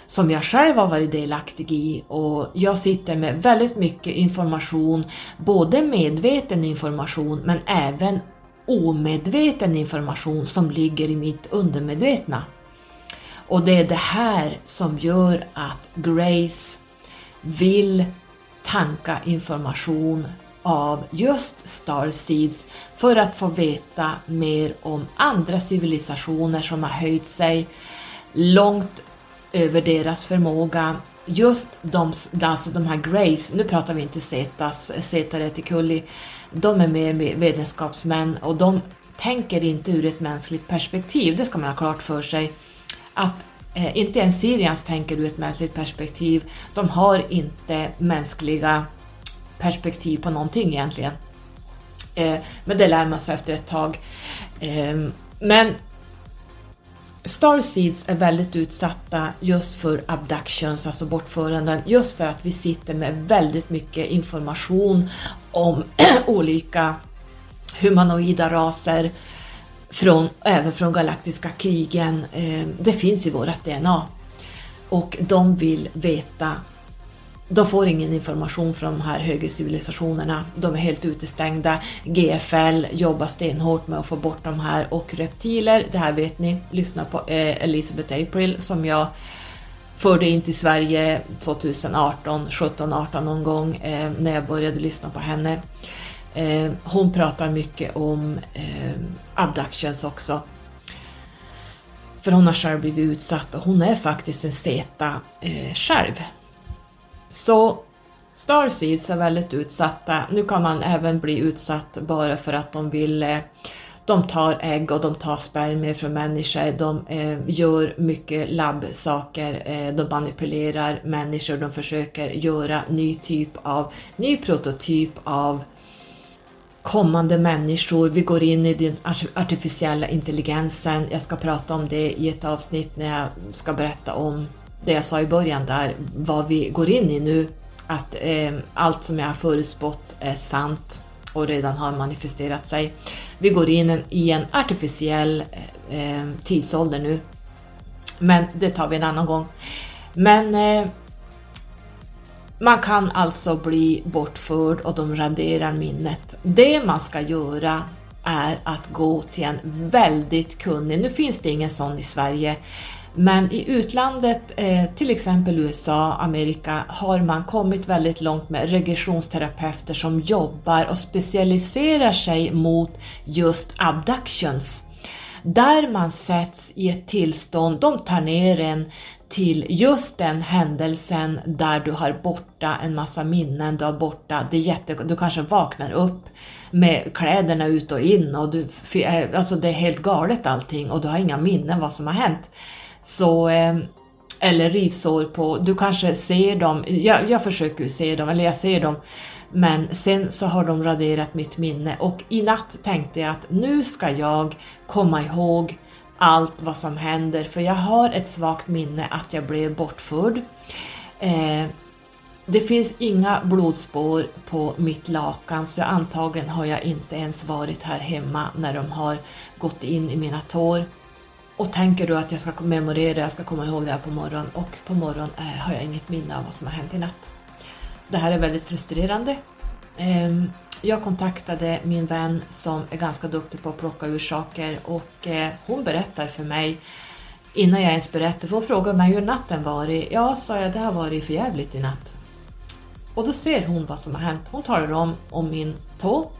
som jag själv har varit delaktig i och jag sitter med väldigt mycket information, både medveten information men även omedveten information som ligger i mitt undermedvetna. Och det är det här som gör att Grace vill tanka information av just Starseeds för att få veta mer om andra civilisationer som har höjt sig långt över deras förmåga. Just de, alltså de här Grace, nu pratar vi inte Zetas, Zeta Reticulli, de är mer vetenskapsmän och de tänker inte ur ett mänskligt perspektiv, det ska man ha klart för sig. Att eh, inte ens Syrians tänker ur ett mänskligt perspektiv, de har inte mänskliga perspektiv på någonting egentligen. Eh, men det lär man sig efter ett tag. Ehm, men Starseeds är väldigt utsatta just för abductions, alltså bortföranden, just för att vi sitter med väldigt mycket information om olika humanoida raser, från, även från galaktiska krigen. Ehm, det finns i vårt DNA. Och de vill veta de får ingen information från de här högre civilisationerna. De är helt utestängda. GFL jobbar stenhårt med att få bort de här och reptiler, det här vet ni, lyssna på eh, Elizabeth April som jag förde in till Sverige 2018, 17, 18 någon gång eh, när jag började lyssna på henne. Eh, hon pratar mycket om abductions också. För hon har själv blivit utsatt och hon är faktiskt en seta själv. Så Starseeds är väldigt utsatta. Nu kan man även bli utsatt bara för att de vill eh, de tar ägg och de tar spermier från människor, de eh, gör mycket labbsaker, eh, de manipulerar människor, de försöker göra ny typ av, ny prototyp av kommande människor. Vi går in i den artificiella intelligensen. Jag ska prata om det i ett avsnitt när jag ska berätta om det jag sa i början där, vad vi går in i nu, att eh, allt som jag har förutspått är sant och redan har manifesterat sig. Vi går in i en artificiell eh, tidsålder nu. Men det tar vi en annan gång. Men eh, man kan alltså bli bortförd och de raderar minnet. Det man ska göra är att gå till en väldigt kunnig, nu finns det ingen sån i Sverige, men i utlandet, eh, till exempel USA, Amerika, har man kommit väldigt långt med regressionsterapeuter som jobbar och specialiserar sig mot just abductions. Där man sätts i ett tillstånd, de tar ner en till just den händelsen där du har borta en massa minnen, du har borta, det är jätte, du kanske vaknar upp med kläderna ut och in och du, eh, alltså det är helt galet allting och du har inga minnen vad som har hänt. Så, eh, eller rivsår på, du kanske ser dem, jag, jag försöker ju se dem, eller jag ser dem, men sen så har de raderat mitt minne och i natt tänkte jag att nu ska jag komma ihåg allt vad som händer för jag har ett svagt minne att jag blev bortförd. Eh, det finns inga blodspår på mitt lakan så antagligen har jag inte ens varit här hemma när de har gått in i mina tår. Och tänker du att jag ska memorera, jag ska komma ihåg det här på morgonen och på morgonen eh, har jag inget minne av vad som har hänt i natt. Det här är väldigt frustrerande. Eh, jag kontaktade min vän som är ganska duktig på att plocka ur saker och eh, hon berättar för mig innan jag ens berättar, för hon frågar mig hur natten varit. Ja, sa jag, det har varit för jävligt i natt. Och då ser hon vad som har hänt. Hon talar om, om min tå.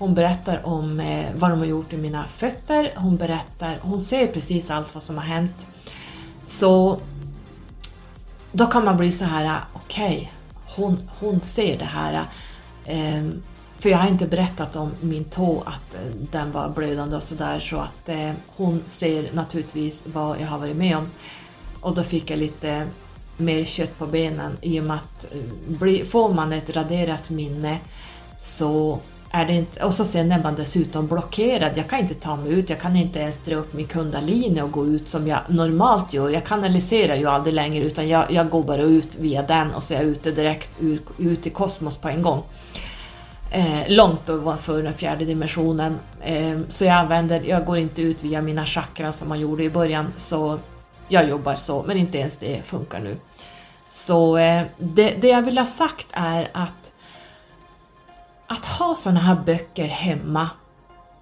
Hon berättar om eh, vad de har gjort i mina fötter. Hon berättar, hon ser precis allt vad som har hänt. Så då kan man bli så här, okej, okay, hon, hon ser det här. Eh, för jag har inte berättat om min tå, att eh, den var blödande och sådär, så att eh, hon ser naturligtvis vad jag har varit med om. Och då fick jag lite mer kött på benen i och med att eh, bli, får man ett raderat minne så är det inte, och så sen är man dessutom blockerad. Jag kan inte ta mig ut, jag kan inte ens dra upp min kundalini och gå ut som jag normalt gör. Jag kanaliserar ju aldrig längre utan jag, jag går bara ut via den och så är jag ute direkt ur, ut i kosmos på en gång. Eh, långt ovanför den fjärde dimensionen. Eh, så jag använder, jag går inte ut via mina chakran som man gjorde i början. Så jag jobbar så, men inte ens det funkar nu. Så eh, det, det jag vill ha sagt är att att ha sådana här böcker hemma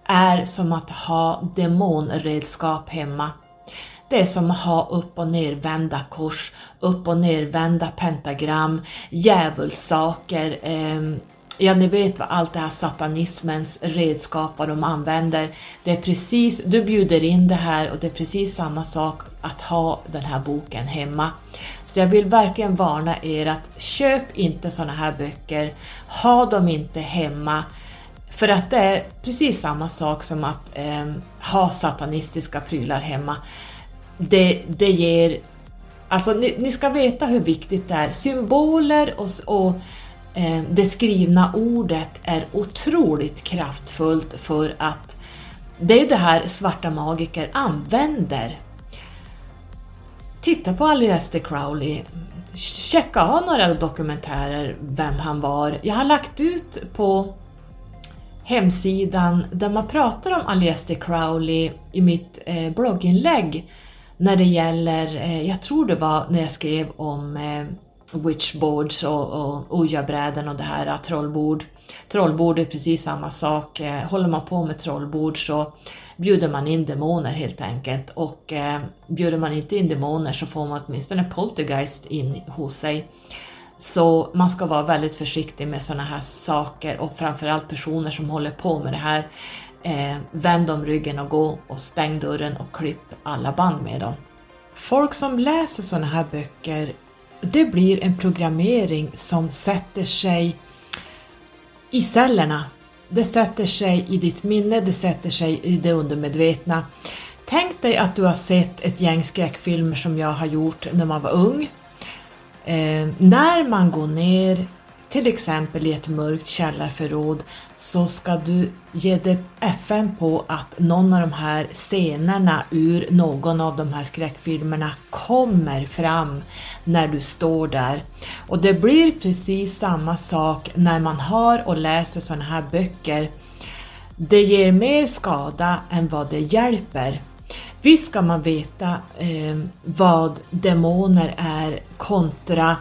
är som att ha demonredskap hemma. Det är som att ha upp och nervända kors, upp och nervända pentagram, djävulssaker, eh, Ja, ni vet vad allt det här satanismens redskap, vad de använder. Det är precis, du bjuder in det här och det är precis samma sak att ha den här boken hemma. Så jag vill verkligen varna er att köp inte sådana här böcker, ha dem inte hemma. För att det är precis samma sak som att eh, ha satanistiska prylar hemma. Det, det ger... Alltså ni, ni, ska veta hur viktigt det är. Symboler och, och Eh, det skrivna ordet är otroligt kraftfullt för att det är det här svarta magiker använder. Titta på Aleister Crowley, checka av några dokumentärer vem han var. Jag har lagt ut på hemsidan där man pratar om Aleister Crowley i mitt eh, blogginlägg när det gäller, eh, jag tror det var när jag skrev om witchboards och, och ojabräden och det här äh, trollbord. Trollbord är precis samma sak. Äh, håller man på med trollbord så bjuder man in demoner helt enkelt och eh, bjuder man inte in demoner så får man åtminstone poltergeist in hos sig. Så man ska vara väldigt försiktig med sådana här saker och framförallt personer som håller på med det här. Eh, vänd om ryggen och gå och stäng dörren och klipp alla band med dem. Folk som läser sådana här böcker det blir en programmering som sätter sig i cellerna. Det sätter sig i ditt minne, det sätter sig i det undermedvetna. Tänk dig att du har sett ett gäng skräckfilmer som jag har gjort när man var ung. Eh, när man går ner till exempel i ett mörkt källarförråd, så ska du ge dig FN på att någon av de här scenerna ur någon av de här skräckfilmerna kommer fram när du står där. Och det blir precis samma sak när man har och läser sådana här böcker. Det ger mer skada än vad det hjälper. Visst ska man veta eh, vad demoner är kontra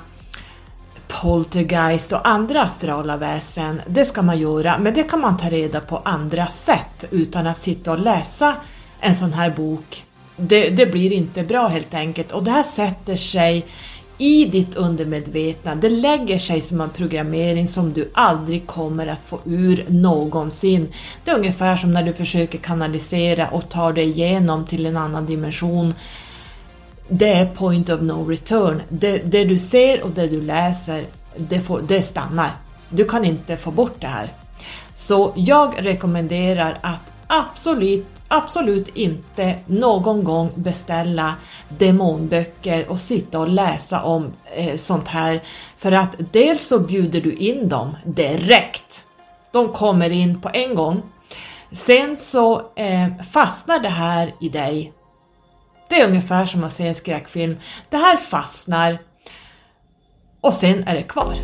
poltergeist och andra astrala väsen. Det ska man göra, men det kan man ta reda på andra sätt utan att sitta och läsa en sån här bok. Det, det blir inte bra helt enkelt och det här sätter sig i ditt undermedvetna. Det lägger sig som en programmering som du aldrig kommer att få ur någonsin. Det är ungefär som när du försöker kanalisera och ta dig igenom till en annan dimension. Det är point of no return. Det, det du ser och det du läser, det, får, det stannar. Du kan inte få bort det här. Så jag rekommenderar att absolut absolut inte någon gång beställa demonböcker och sitta och läsa om eh, sånt här. För att dels så bjuder du in dem direkt. De kommer in på en gång. Sen så eh, fastnar det här i dig. Det är ungefär som att se en skräckfilm. Det här fastnar och sen är det kvar.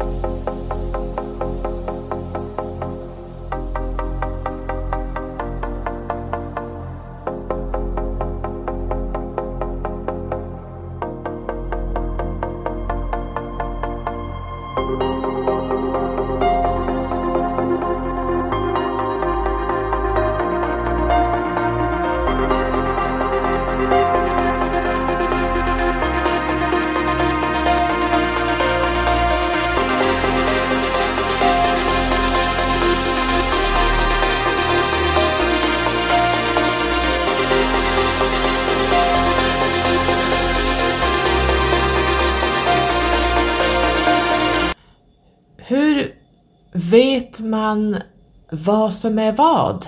Vad som är vad?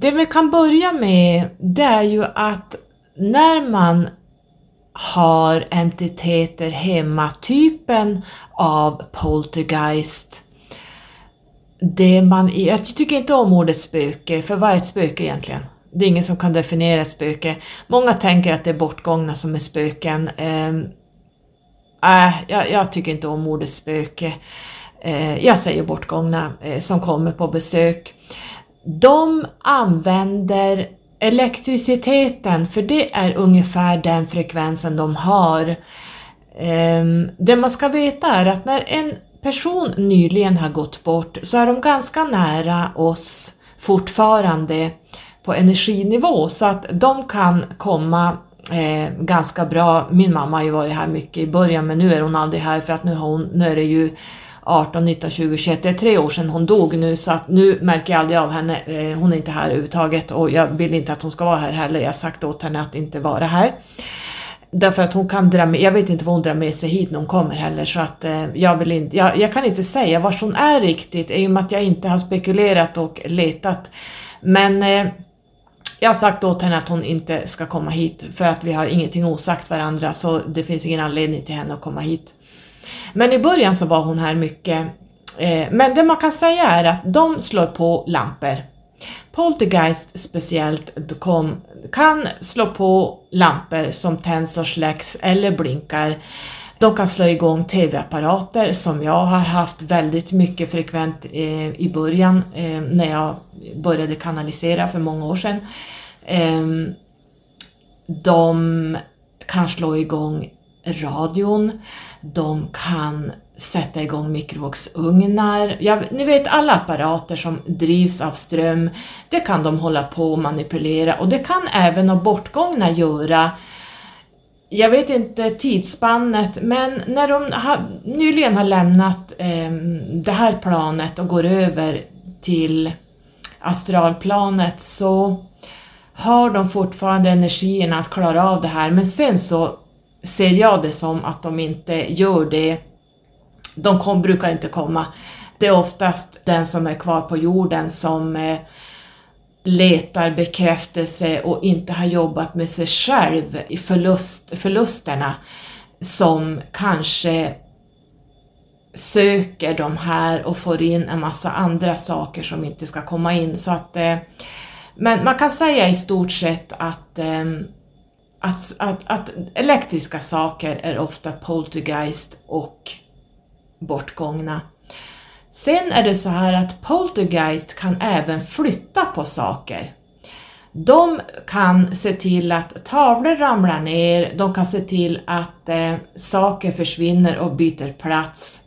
Det vi kan börja med det är ju att när man har entiteter hemma, typen av poltergeist, det man, jag tycker inte om ordet spöke, för vad är ett spöke egentligen? Det är ingen som kan definiera ett spöke. Många tänker att det är bortgångna som är spöken. Eh, äh, jag, jag, tycker inte om ordet spöke. Eh, jag säger bortgångna eh, som kommer på besök. De använder elektriciteten, för det är ungefär den frekvensen de har. Ehm, det man ska veta är att när en person nyligen har gått bort så är de ganska nära oss fortfarande på energinivå så att de kan komma eh, ganska bra. Min mamma har ju varit här mycket i början men nu är hon aldrig här för att nu, har hon, nu är det ju 18, 19, 20, 21, det är tre år sedan hon dog nu så att nu märker jag aldrig av henne. Eh, hon är inte här överhuvudtaget och jag vill inte att hon ska vara här heller. Jag har sagt åt henne att inte vara här. Därför att hon kan dra med, jag vet inte vad hon drar med sig hit när hon kommer heller så att eh, jag vill inte, jag, jag, kan inte säga var hon är riktigt i och med att jag inte har spekulerat och letat. Men eh, jag har sagt åt henne att hon inte ska komma hit för att vi har ingenting osagt varandra så det finns ingen anledning till henne att komma hit. Men i början så var hon här mycket. Eh, men det man kan säga är att de slår på lampor. Poltergeist speciellt kom, kan slå på lampor som tänds och släcks eller blinkar. De kan slå igång TV-apparater som jag har haft väldigt mycket frekvent eh, i början eh, när jag började kanalisera för många år sedan. Eh, de kan slå igång radion, de kan sätta igång mikrovågsugnar. Ja, ni vet alla apparater som drivs av ström, det kan de hålla på och manipulera och det kan även de bortgångna göra. Jag vet inte tidsspannet, men när de har, nyligen har lämnat eh, det här planet och går över till astralplanet så har de fortfarande energierna att klara av det här, men sen så ser jag det som att de inte gör det. De kom, brukar inte komma. Det är oftast den som är kvar på jorden som eh, letar bekräftelse och inte har jobbat med sig själv i förlust, förlusterna som kanske söker de här och får in en massa andra saker som inte ska komma in. Så att, eh, men man kan säga i stort sett att, eh, att, att, att elektriska saker är ofta poltergeist och bortgångna. Sen är det så här att poltergeist kan även flytta på saker. De kan se till att tavlor ramlar ner, de kan se till att eh, saker försvinner och byter plats.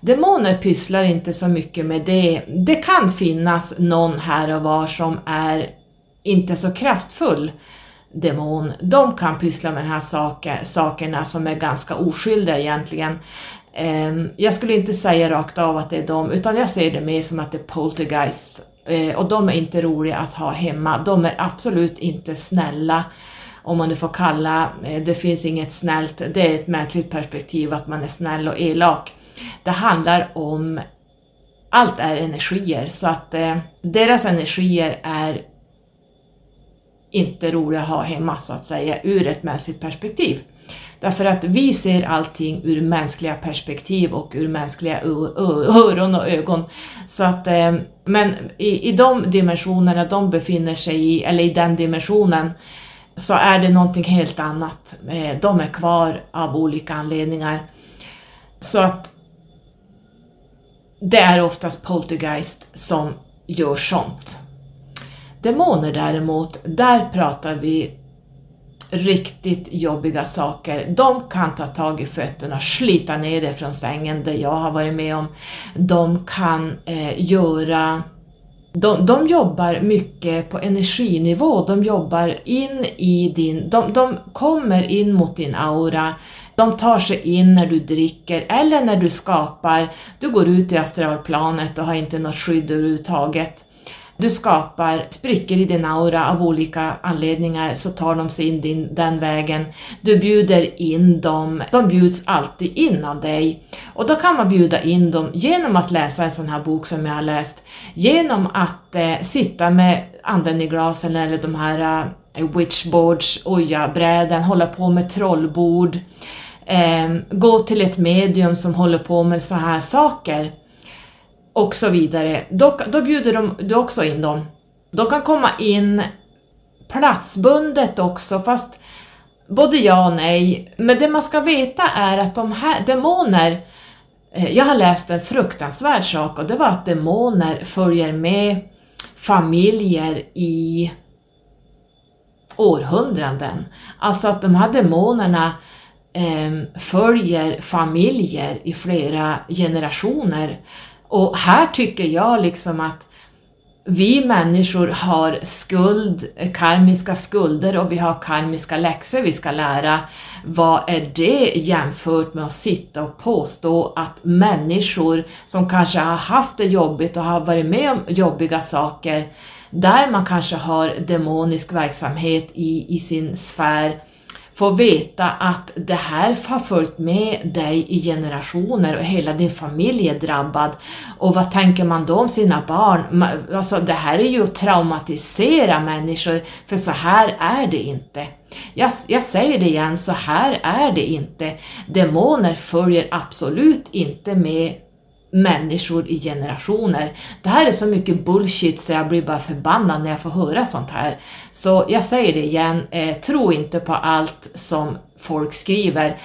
Demoner pysslar inte så mycket med det. Det kan finnas någon här och var som är inte så kraftfull demon. De kan pyssla med de här saker, sakerna som är ganska oskyldiga egentligen. Ehm, jag skulle inte säga rakt av att det är de, utan jag ser det mer som att det är poltergeist eh, och de är inte roliga att ha hemma. De är absolut inte snälla, om man nu får kalla, eh, det finns inget snällt, det är ett märkligt perspektiv att man är snäll och elak. Det handlar om, allt är energier, så att eh, deras energier är inte roliga att ha hemma så att säga, ur ett mänskligt perspektiv. Därför att vi ser allting ur mänskliga perspektiv och ur mänskliga öron och ögon. Så att, eh, men i, i de dimensionerna de befinner sig i, eller i den dimensionen, så är det någonting helt annat. Eh, de är kvar av olika anledningar. Så att det är oftast poltergeist som gör sånt. Demoner däremot, där pratar vi riktigt jobbiga saker. De kan ta tag i fötterna, slita ner dig från sängen, det jag har varit med om. De kan eh, göra de, de jobbar mycket på energinivå, de jobbar in i din, de, de kommer in mot din aura, de tar sig in när du dricker eller när du skapar, du går ut i astralplanet och har inte något skydd överhuvudtaget. Du skapar sprickor i din aura av olika anledningar så tar de sig in din, den vägen. Du bjuder in dem, de bjuds alltid in av dig. Och då kan man bjuda in dem genom att läsa en sån här bok som jag har läst, genom att eh, sitta med anden i glasen eller de här eh, witchboards, oja-bräden, hålla på med trollbord, eh, gå till ett medium som håller på med så här saker och så vidare. Då, då bjuder de, du också in dem. De kan komma in platsbundet också, fast både ja och nej. Men det man ska veta är att de här demoner, eh, jag har läst en fruktansvärd sak och det var att demoner följer med familjer i århundraden. Alltså att de här demonerna eh, följer familjer i flera generationer. Och här tycker jag liksom att vi människor har skuld, karmiska skulder och vi har karmiska läxor vi ska lära. Vad är det jämfört med att sitta och påstå att människor som kanske har haft det jobbigt och har varit med om jobbiga saker, där man kanske har demonisk verksamhet i, i sin sfär, få veta att det här har följt med dig i generationer och hela din familj är drabbad. Och vad tänker man då om sina barn? Alltså det här är ju att traumatisera människor, för så här är det inte. Jag, jag säger det igen, så här är det inte. Demoner följer absolut inte med människor i generationer. Det här är så mycket bullshit så jag blir bara förbannad när jag får höra sånt här. Så jag säger det igen, eh, tro inte på allt som folk skriver.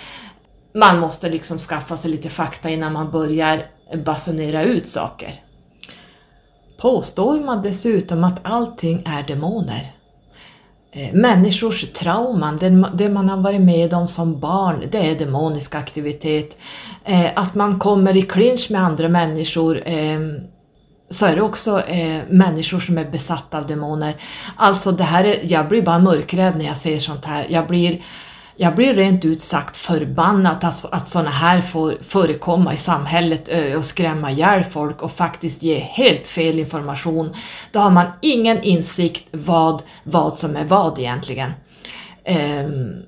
Man måste liksom skaffa sig lite fakta innan man börjar basunera ut saker. Påstår man dessutom att allting är demoner? Eh, människors trauman, det man har varit med om som barn, det är demonisk aktivitet. Eh, att man kommer i clinch med andra människor eh, så är det också eh, människor som är besatta av demoner. Alltså det här är, jag blir bara mörkrädd när jag ser sånt här. Jag blir jag blir rent ut sagt förbannad att, att sådana här får förekomma i samhället och skrämma ihjäl folk och faktiskt ge helt fel information. Då har man ingen insikt vad, vad som är vad egentligen. Um,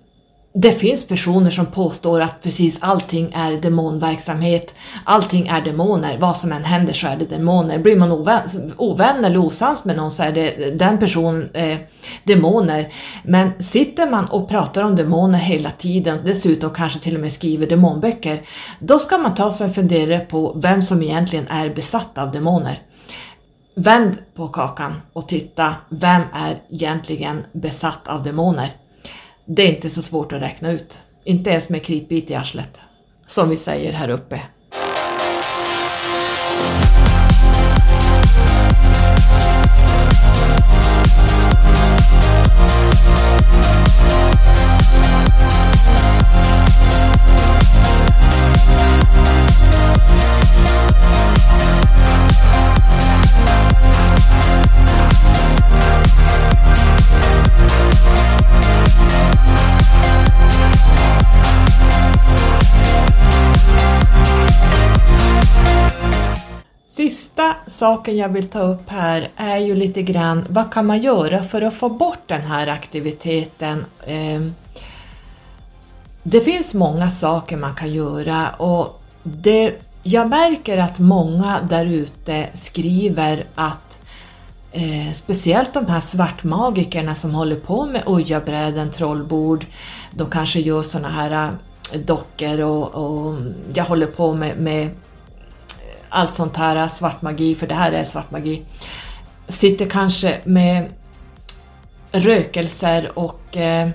det finns personer som påstår att precis allting är demonverksamhet, allting är demoner, vad som än händer så är det demoner. Blir man ovän, ovän eller osams med någon så är det den personen eh, demoner. Men sitter man och pratar om demoner hela tiden, dessutom kanske till och med skriver demonböcker, då ska man ta sig en funderare på vem som egentligen är besatt av demoner. Vänd på kakan och titta, vem är egentligen besatt av demoner? Det är inte så svårt att räkna ut. Inte ens med kritbit i arslet. Som vi säger här uppe. Sista saken jag vill ta upp här är ju lite grann vad kan man göra för att få bort den här aktiviteten? Ehm, det finns många saker man kan göra och det, jag märker att många där ute skriver att eh, speciellt de här svartmagikerna som håller på med ojabräden, trollbord, de kanske gör såna här eh, dockor och, och mm, jag håller på med, med allt sånt här eh, svartmagi, för det här är svartmagi. sitter kanske med rökelser och eh,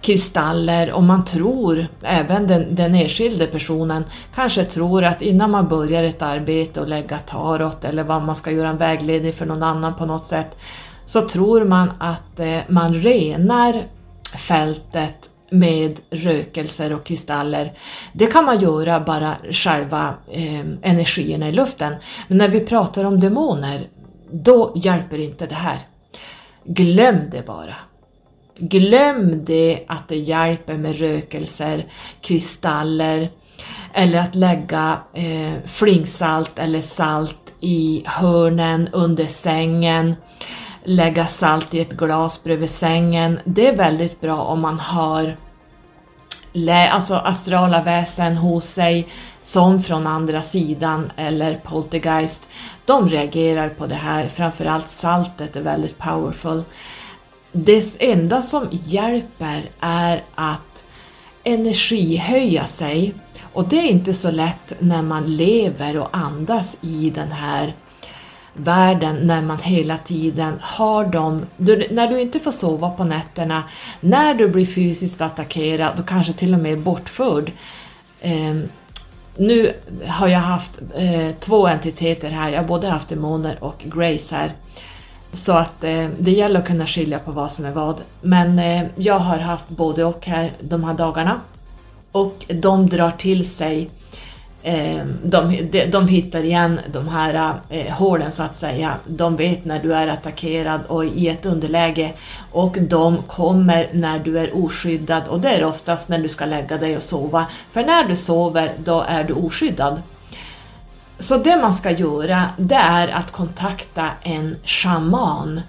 kristaller och man tror, även den, den enskilde personen, kanske tror att innan man börjar ett arbete och lägga tarot eller vad man ska göra en vägledning för någon annan på något sätt, så tror man att eh, man renar fältet med rökelser och kristaller. Det kan man göra bara själva eh, energierna i luften. Men när vi pratar om demoner, då hjälper inte det här. Glöm det bara. Glöm det att det hjälper med rökelser, kristaller eller att lägga eh, flingsalt eller salt i hörnen under sängen lägga salt i ett glas bredvid sängen. Det är väldigt bra om man har alltså astrala väsen hos sig som från andra sidan eller poltergeist. De reagerar på det här, framförallt saltet är väldigt powerful. Det enda som hjälper är att energihöja sig och det är inte så lätt när man lever och andas i den här världen när man hela tiden har dem, du, när du inte får sova på nätterna, när du blir fysiskt attackerad och kanske till och med bortförd. Eh, nu har jag haft eh, två entiteter här, jag har både haft demoner och Grace här. Så att eh, det gäller att kunna skilja på vad som är vad. Men eh, jag har haft både och här de här dagarna. Och de drar till sig Eh, de, de, de hittar igen de här eh, hålen så att säga. De vet när du är attackerad och i ett underläge och de kommer när du är oskyddad och det är oftast när du ska lägga dig och sova. För när du sover då är du oskyddad. Så det man ska göra det är att kontakta en shaman.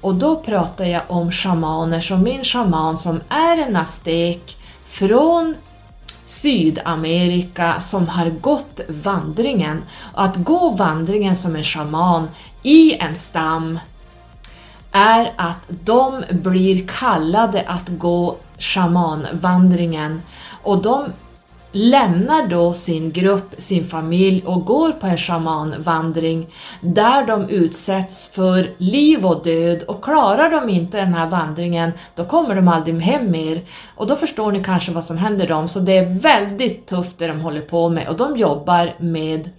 Och då pratar jag om shamaner som min shaman som är en aztek från Sydamerika som har gått vandringen. Att gå vandringen som en shaman i en stam är att de blir kallade att gå shamanvandringen och de lämnar då sin grupp, sin familj och går på en shamanvandring där de utsätts för liv och död. Och klarar de inte den här vandringen då kommer de aldrig hem mer. Och då förstår ni kanske vad som händer dem. Så det är väldigt tufft det de håller på med. Och de jobbar med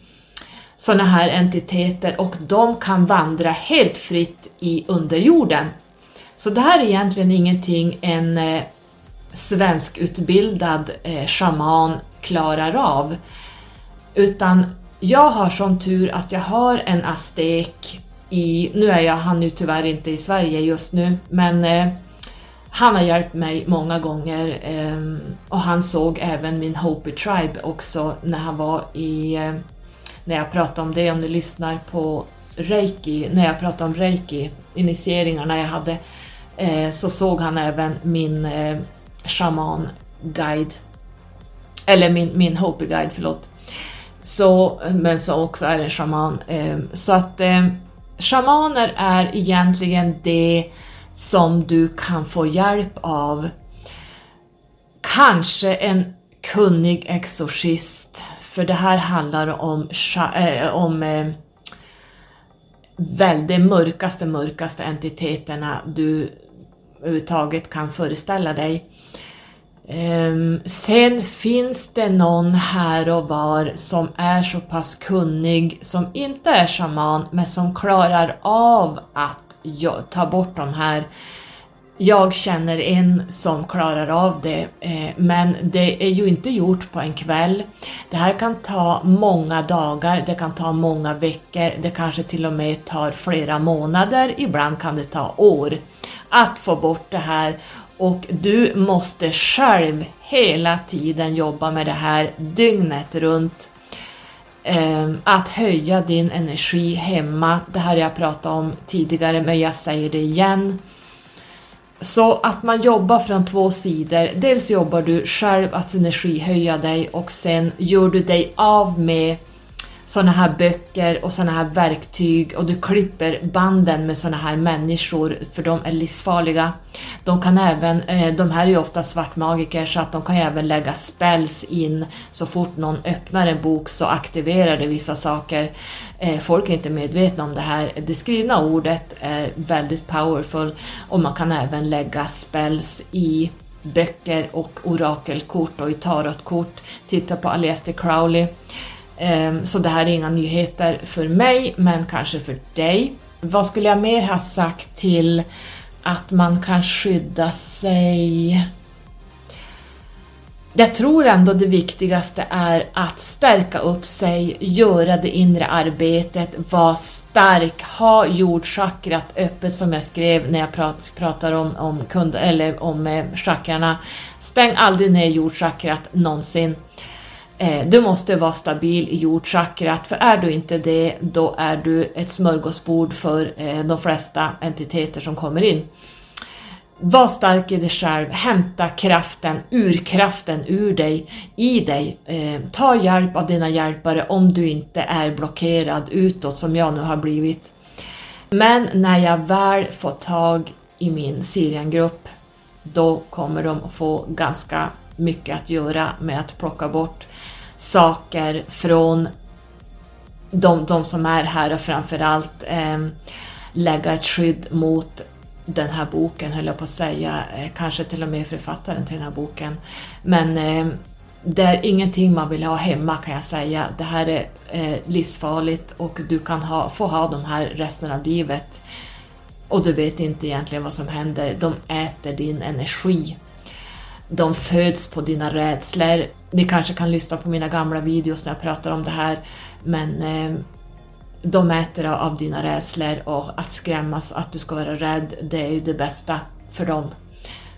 sådana här entiteter och de kan vandra helt fritt i underjorden. Så det här är egentligen ingenting en eh, svenskutbildad eh, shaman klarar av. Utan jag har som tur att jag har en aztek i, nu är jag, han nu tyvärr inte i Sverige just nu, men eh, han har hjälpt mig många gånger eh, och han såg även min Hopi Tribe också när han var i, eh, när jag pratade om det, om ni lyssnar på reiki, när jag pratade om reiki, initieringarna jag hade, eh, så såg han även min eh, shaman guide, eller min, min Hopi-guide, förlåt. Så, men som också är en shaman. Ehm, så att ehm, shamaner är egentligen det som du kan få hjälp av. Kanske en kunnig exorcist, för det här handlar om, eh, om ehm, väl de mörkaste, mörkaste entiteterna du överhuvudtaget kan föreställa dig. Ehm, sen finns det någon här och var som är så pass kunnig, som inte är shaman, men som klarar av att ta bort de här. Jag känner en som klarar av det, eh, men det är ju inte gjort på en kväll. Det här kan ta många dagar, det kan ta många veckor, det kanske till och med tar flera månader, ibland kan det ta år att få bort det här och du måste själv hela tiden jobba med det här dygnet runt. Ehm, att höja din energi hemma, det här jag pratat om tidigare men jag säger det igen så att man jobbar från två sidor. Dels jobbar du själv att energihöja dig och sen gör du dig av med sådana här böcker och sådana här verktyg och du klipper banden med sådana här människor för de är livsfarliga. De kan även, eh, de här är ju ofta svartmagiker så att de kan även lägga spells in så fort någon öppnar en bok så aktiverar det vissa saker. Eh, folk är inte medvetna om det här. Det skrivna ordet är väldigt powerful och man kan även lägga spells i böcker och orakelkort och i tarotkort. Titta på Aleister Crowley. Ehm, så det här är inga nyheter för mig, men kanske för dig. Vad skulle jag mer ha sagt till att man kan skydda sig? Jag tror ändå det viktigaste är att stärka upp sig, göra det inre arbetet, vara stark, ha jordchakrat öppet som jag skrev när jag prat, pratar om, om, kund, eller om eh, chakrarna. Stäng aldrig ner jordchakrat någonsin. Eh, du måste vara stabil i jordchakrat, för är du inte det, då är du ett smörgåsbord för eh, de flesta entiteter som kommer in. Var stark i dig själv, hämta kraften, urkraften ur dig, i dig. Eh, ta hjälp av dina hjälpare om du inte är blockerad utåt som jag nu har blivit. Men när jag väl får tag i min Siriangrupp, då kommer de få ganska mycket att göra med att plocka bort saker från de, de som är här och framförallt eh, lägga ett skydd mot den här boken, höll jag på att säga, eh, kanske till och med författaren till den här boken. Men eh, det är ingenting man vill ha hemma kan jag säga. Det här är eh, livsfarligt och du kan ha, få ha de här resten av livet. Och du vet inte egentligen vad som händer. De äter din energi. De föds på dina rädslor. Ni kanske kan lyssna på mina gamla videos när jag pratar om det här, men eh, de äter av dina rädslor och att skrämmas och att du ska vara rädd, det är ju det bästa för dem.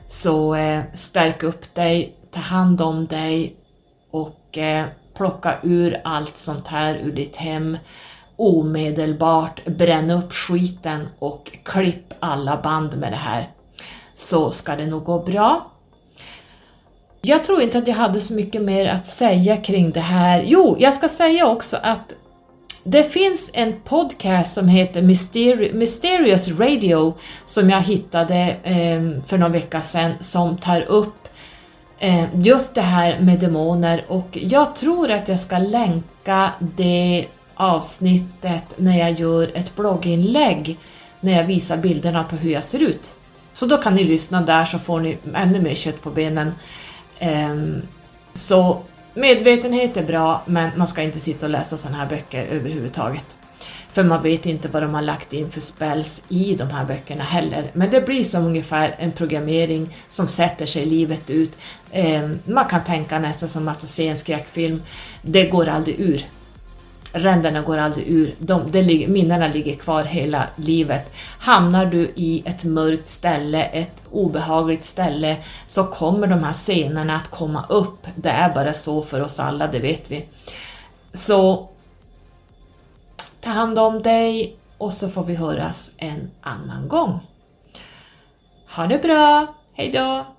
Så eh, stärk upp dig, ta hand om dig och eh, plocka ur allt sånt här ur ditt hem omedelbart, bränn upp skiten och klipp alla band med det här. Så ska det nog gå bra. Jag tror inte att jag hade så mycket mer att säga kring det här. Jo, jag ska säga också att det finns en podcast som heter Mysteri Mysterious Radio som jag hittade eh, för någon vecka sedan som tar upp eh, just det här med demoner och jag tror att jag ska länka det avsnittet när jag gör ett blogginlägg när jag visar bilderna på hur jag ser ut. Så då kan ni lyssna där så får ni ännu mer kött på benen. Ehm, så medvetenhet är bra, men man ska inte sitta och läsa sådana här böcker överhuvudtaget. För man vet inte vad de har lagt in för spells i de här böckerna heller. Men det blir som ungefär en programmering som sätter sig livet ut. Ehm, man kan tänka nästan som att se en skräckfilm. Det går aldrig ur ränderna går aldrig ur, de, det, minnena ligger kvar hela livet. Hamnar du i ett mörkt ställe, ett obehagligt ställe, så kommer de här scenerna att komma upp. Det är bara så för oss alla, det vet vi. Så ta hand om dig och så får vi höras en annan gång. Ha det bra, hejdå!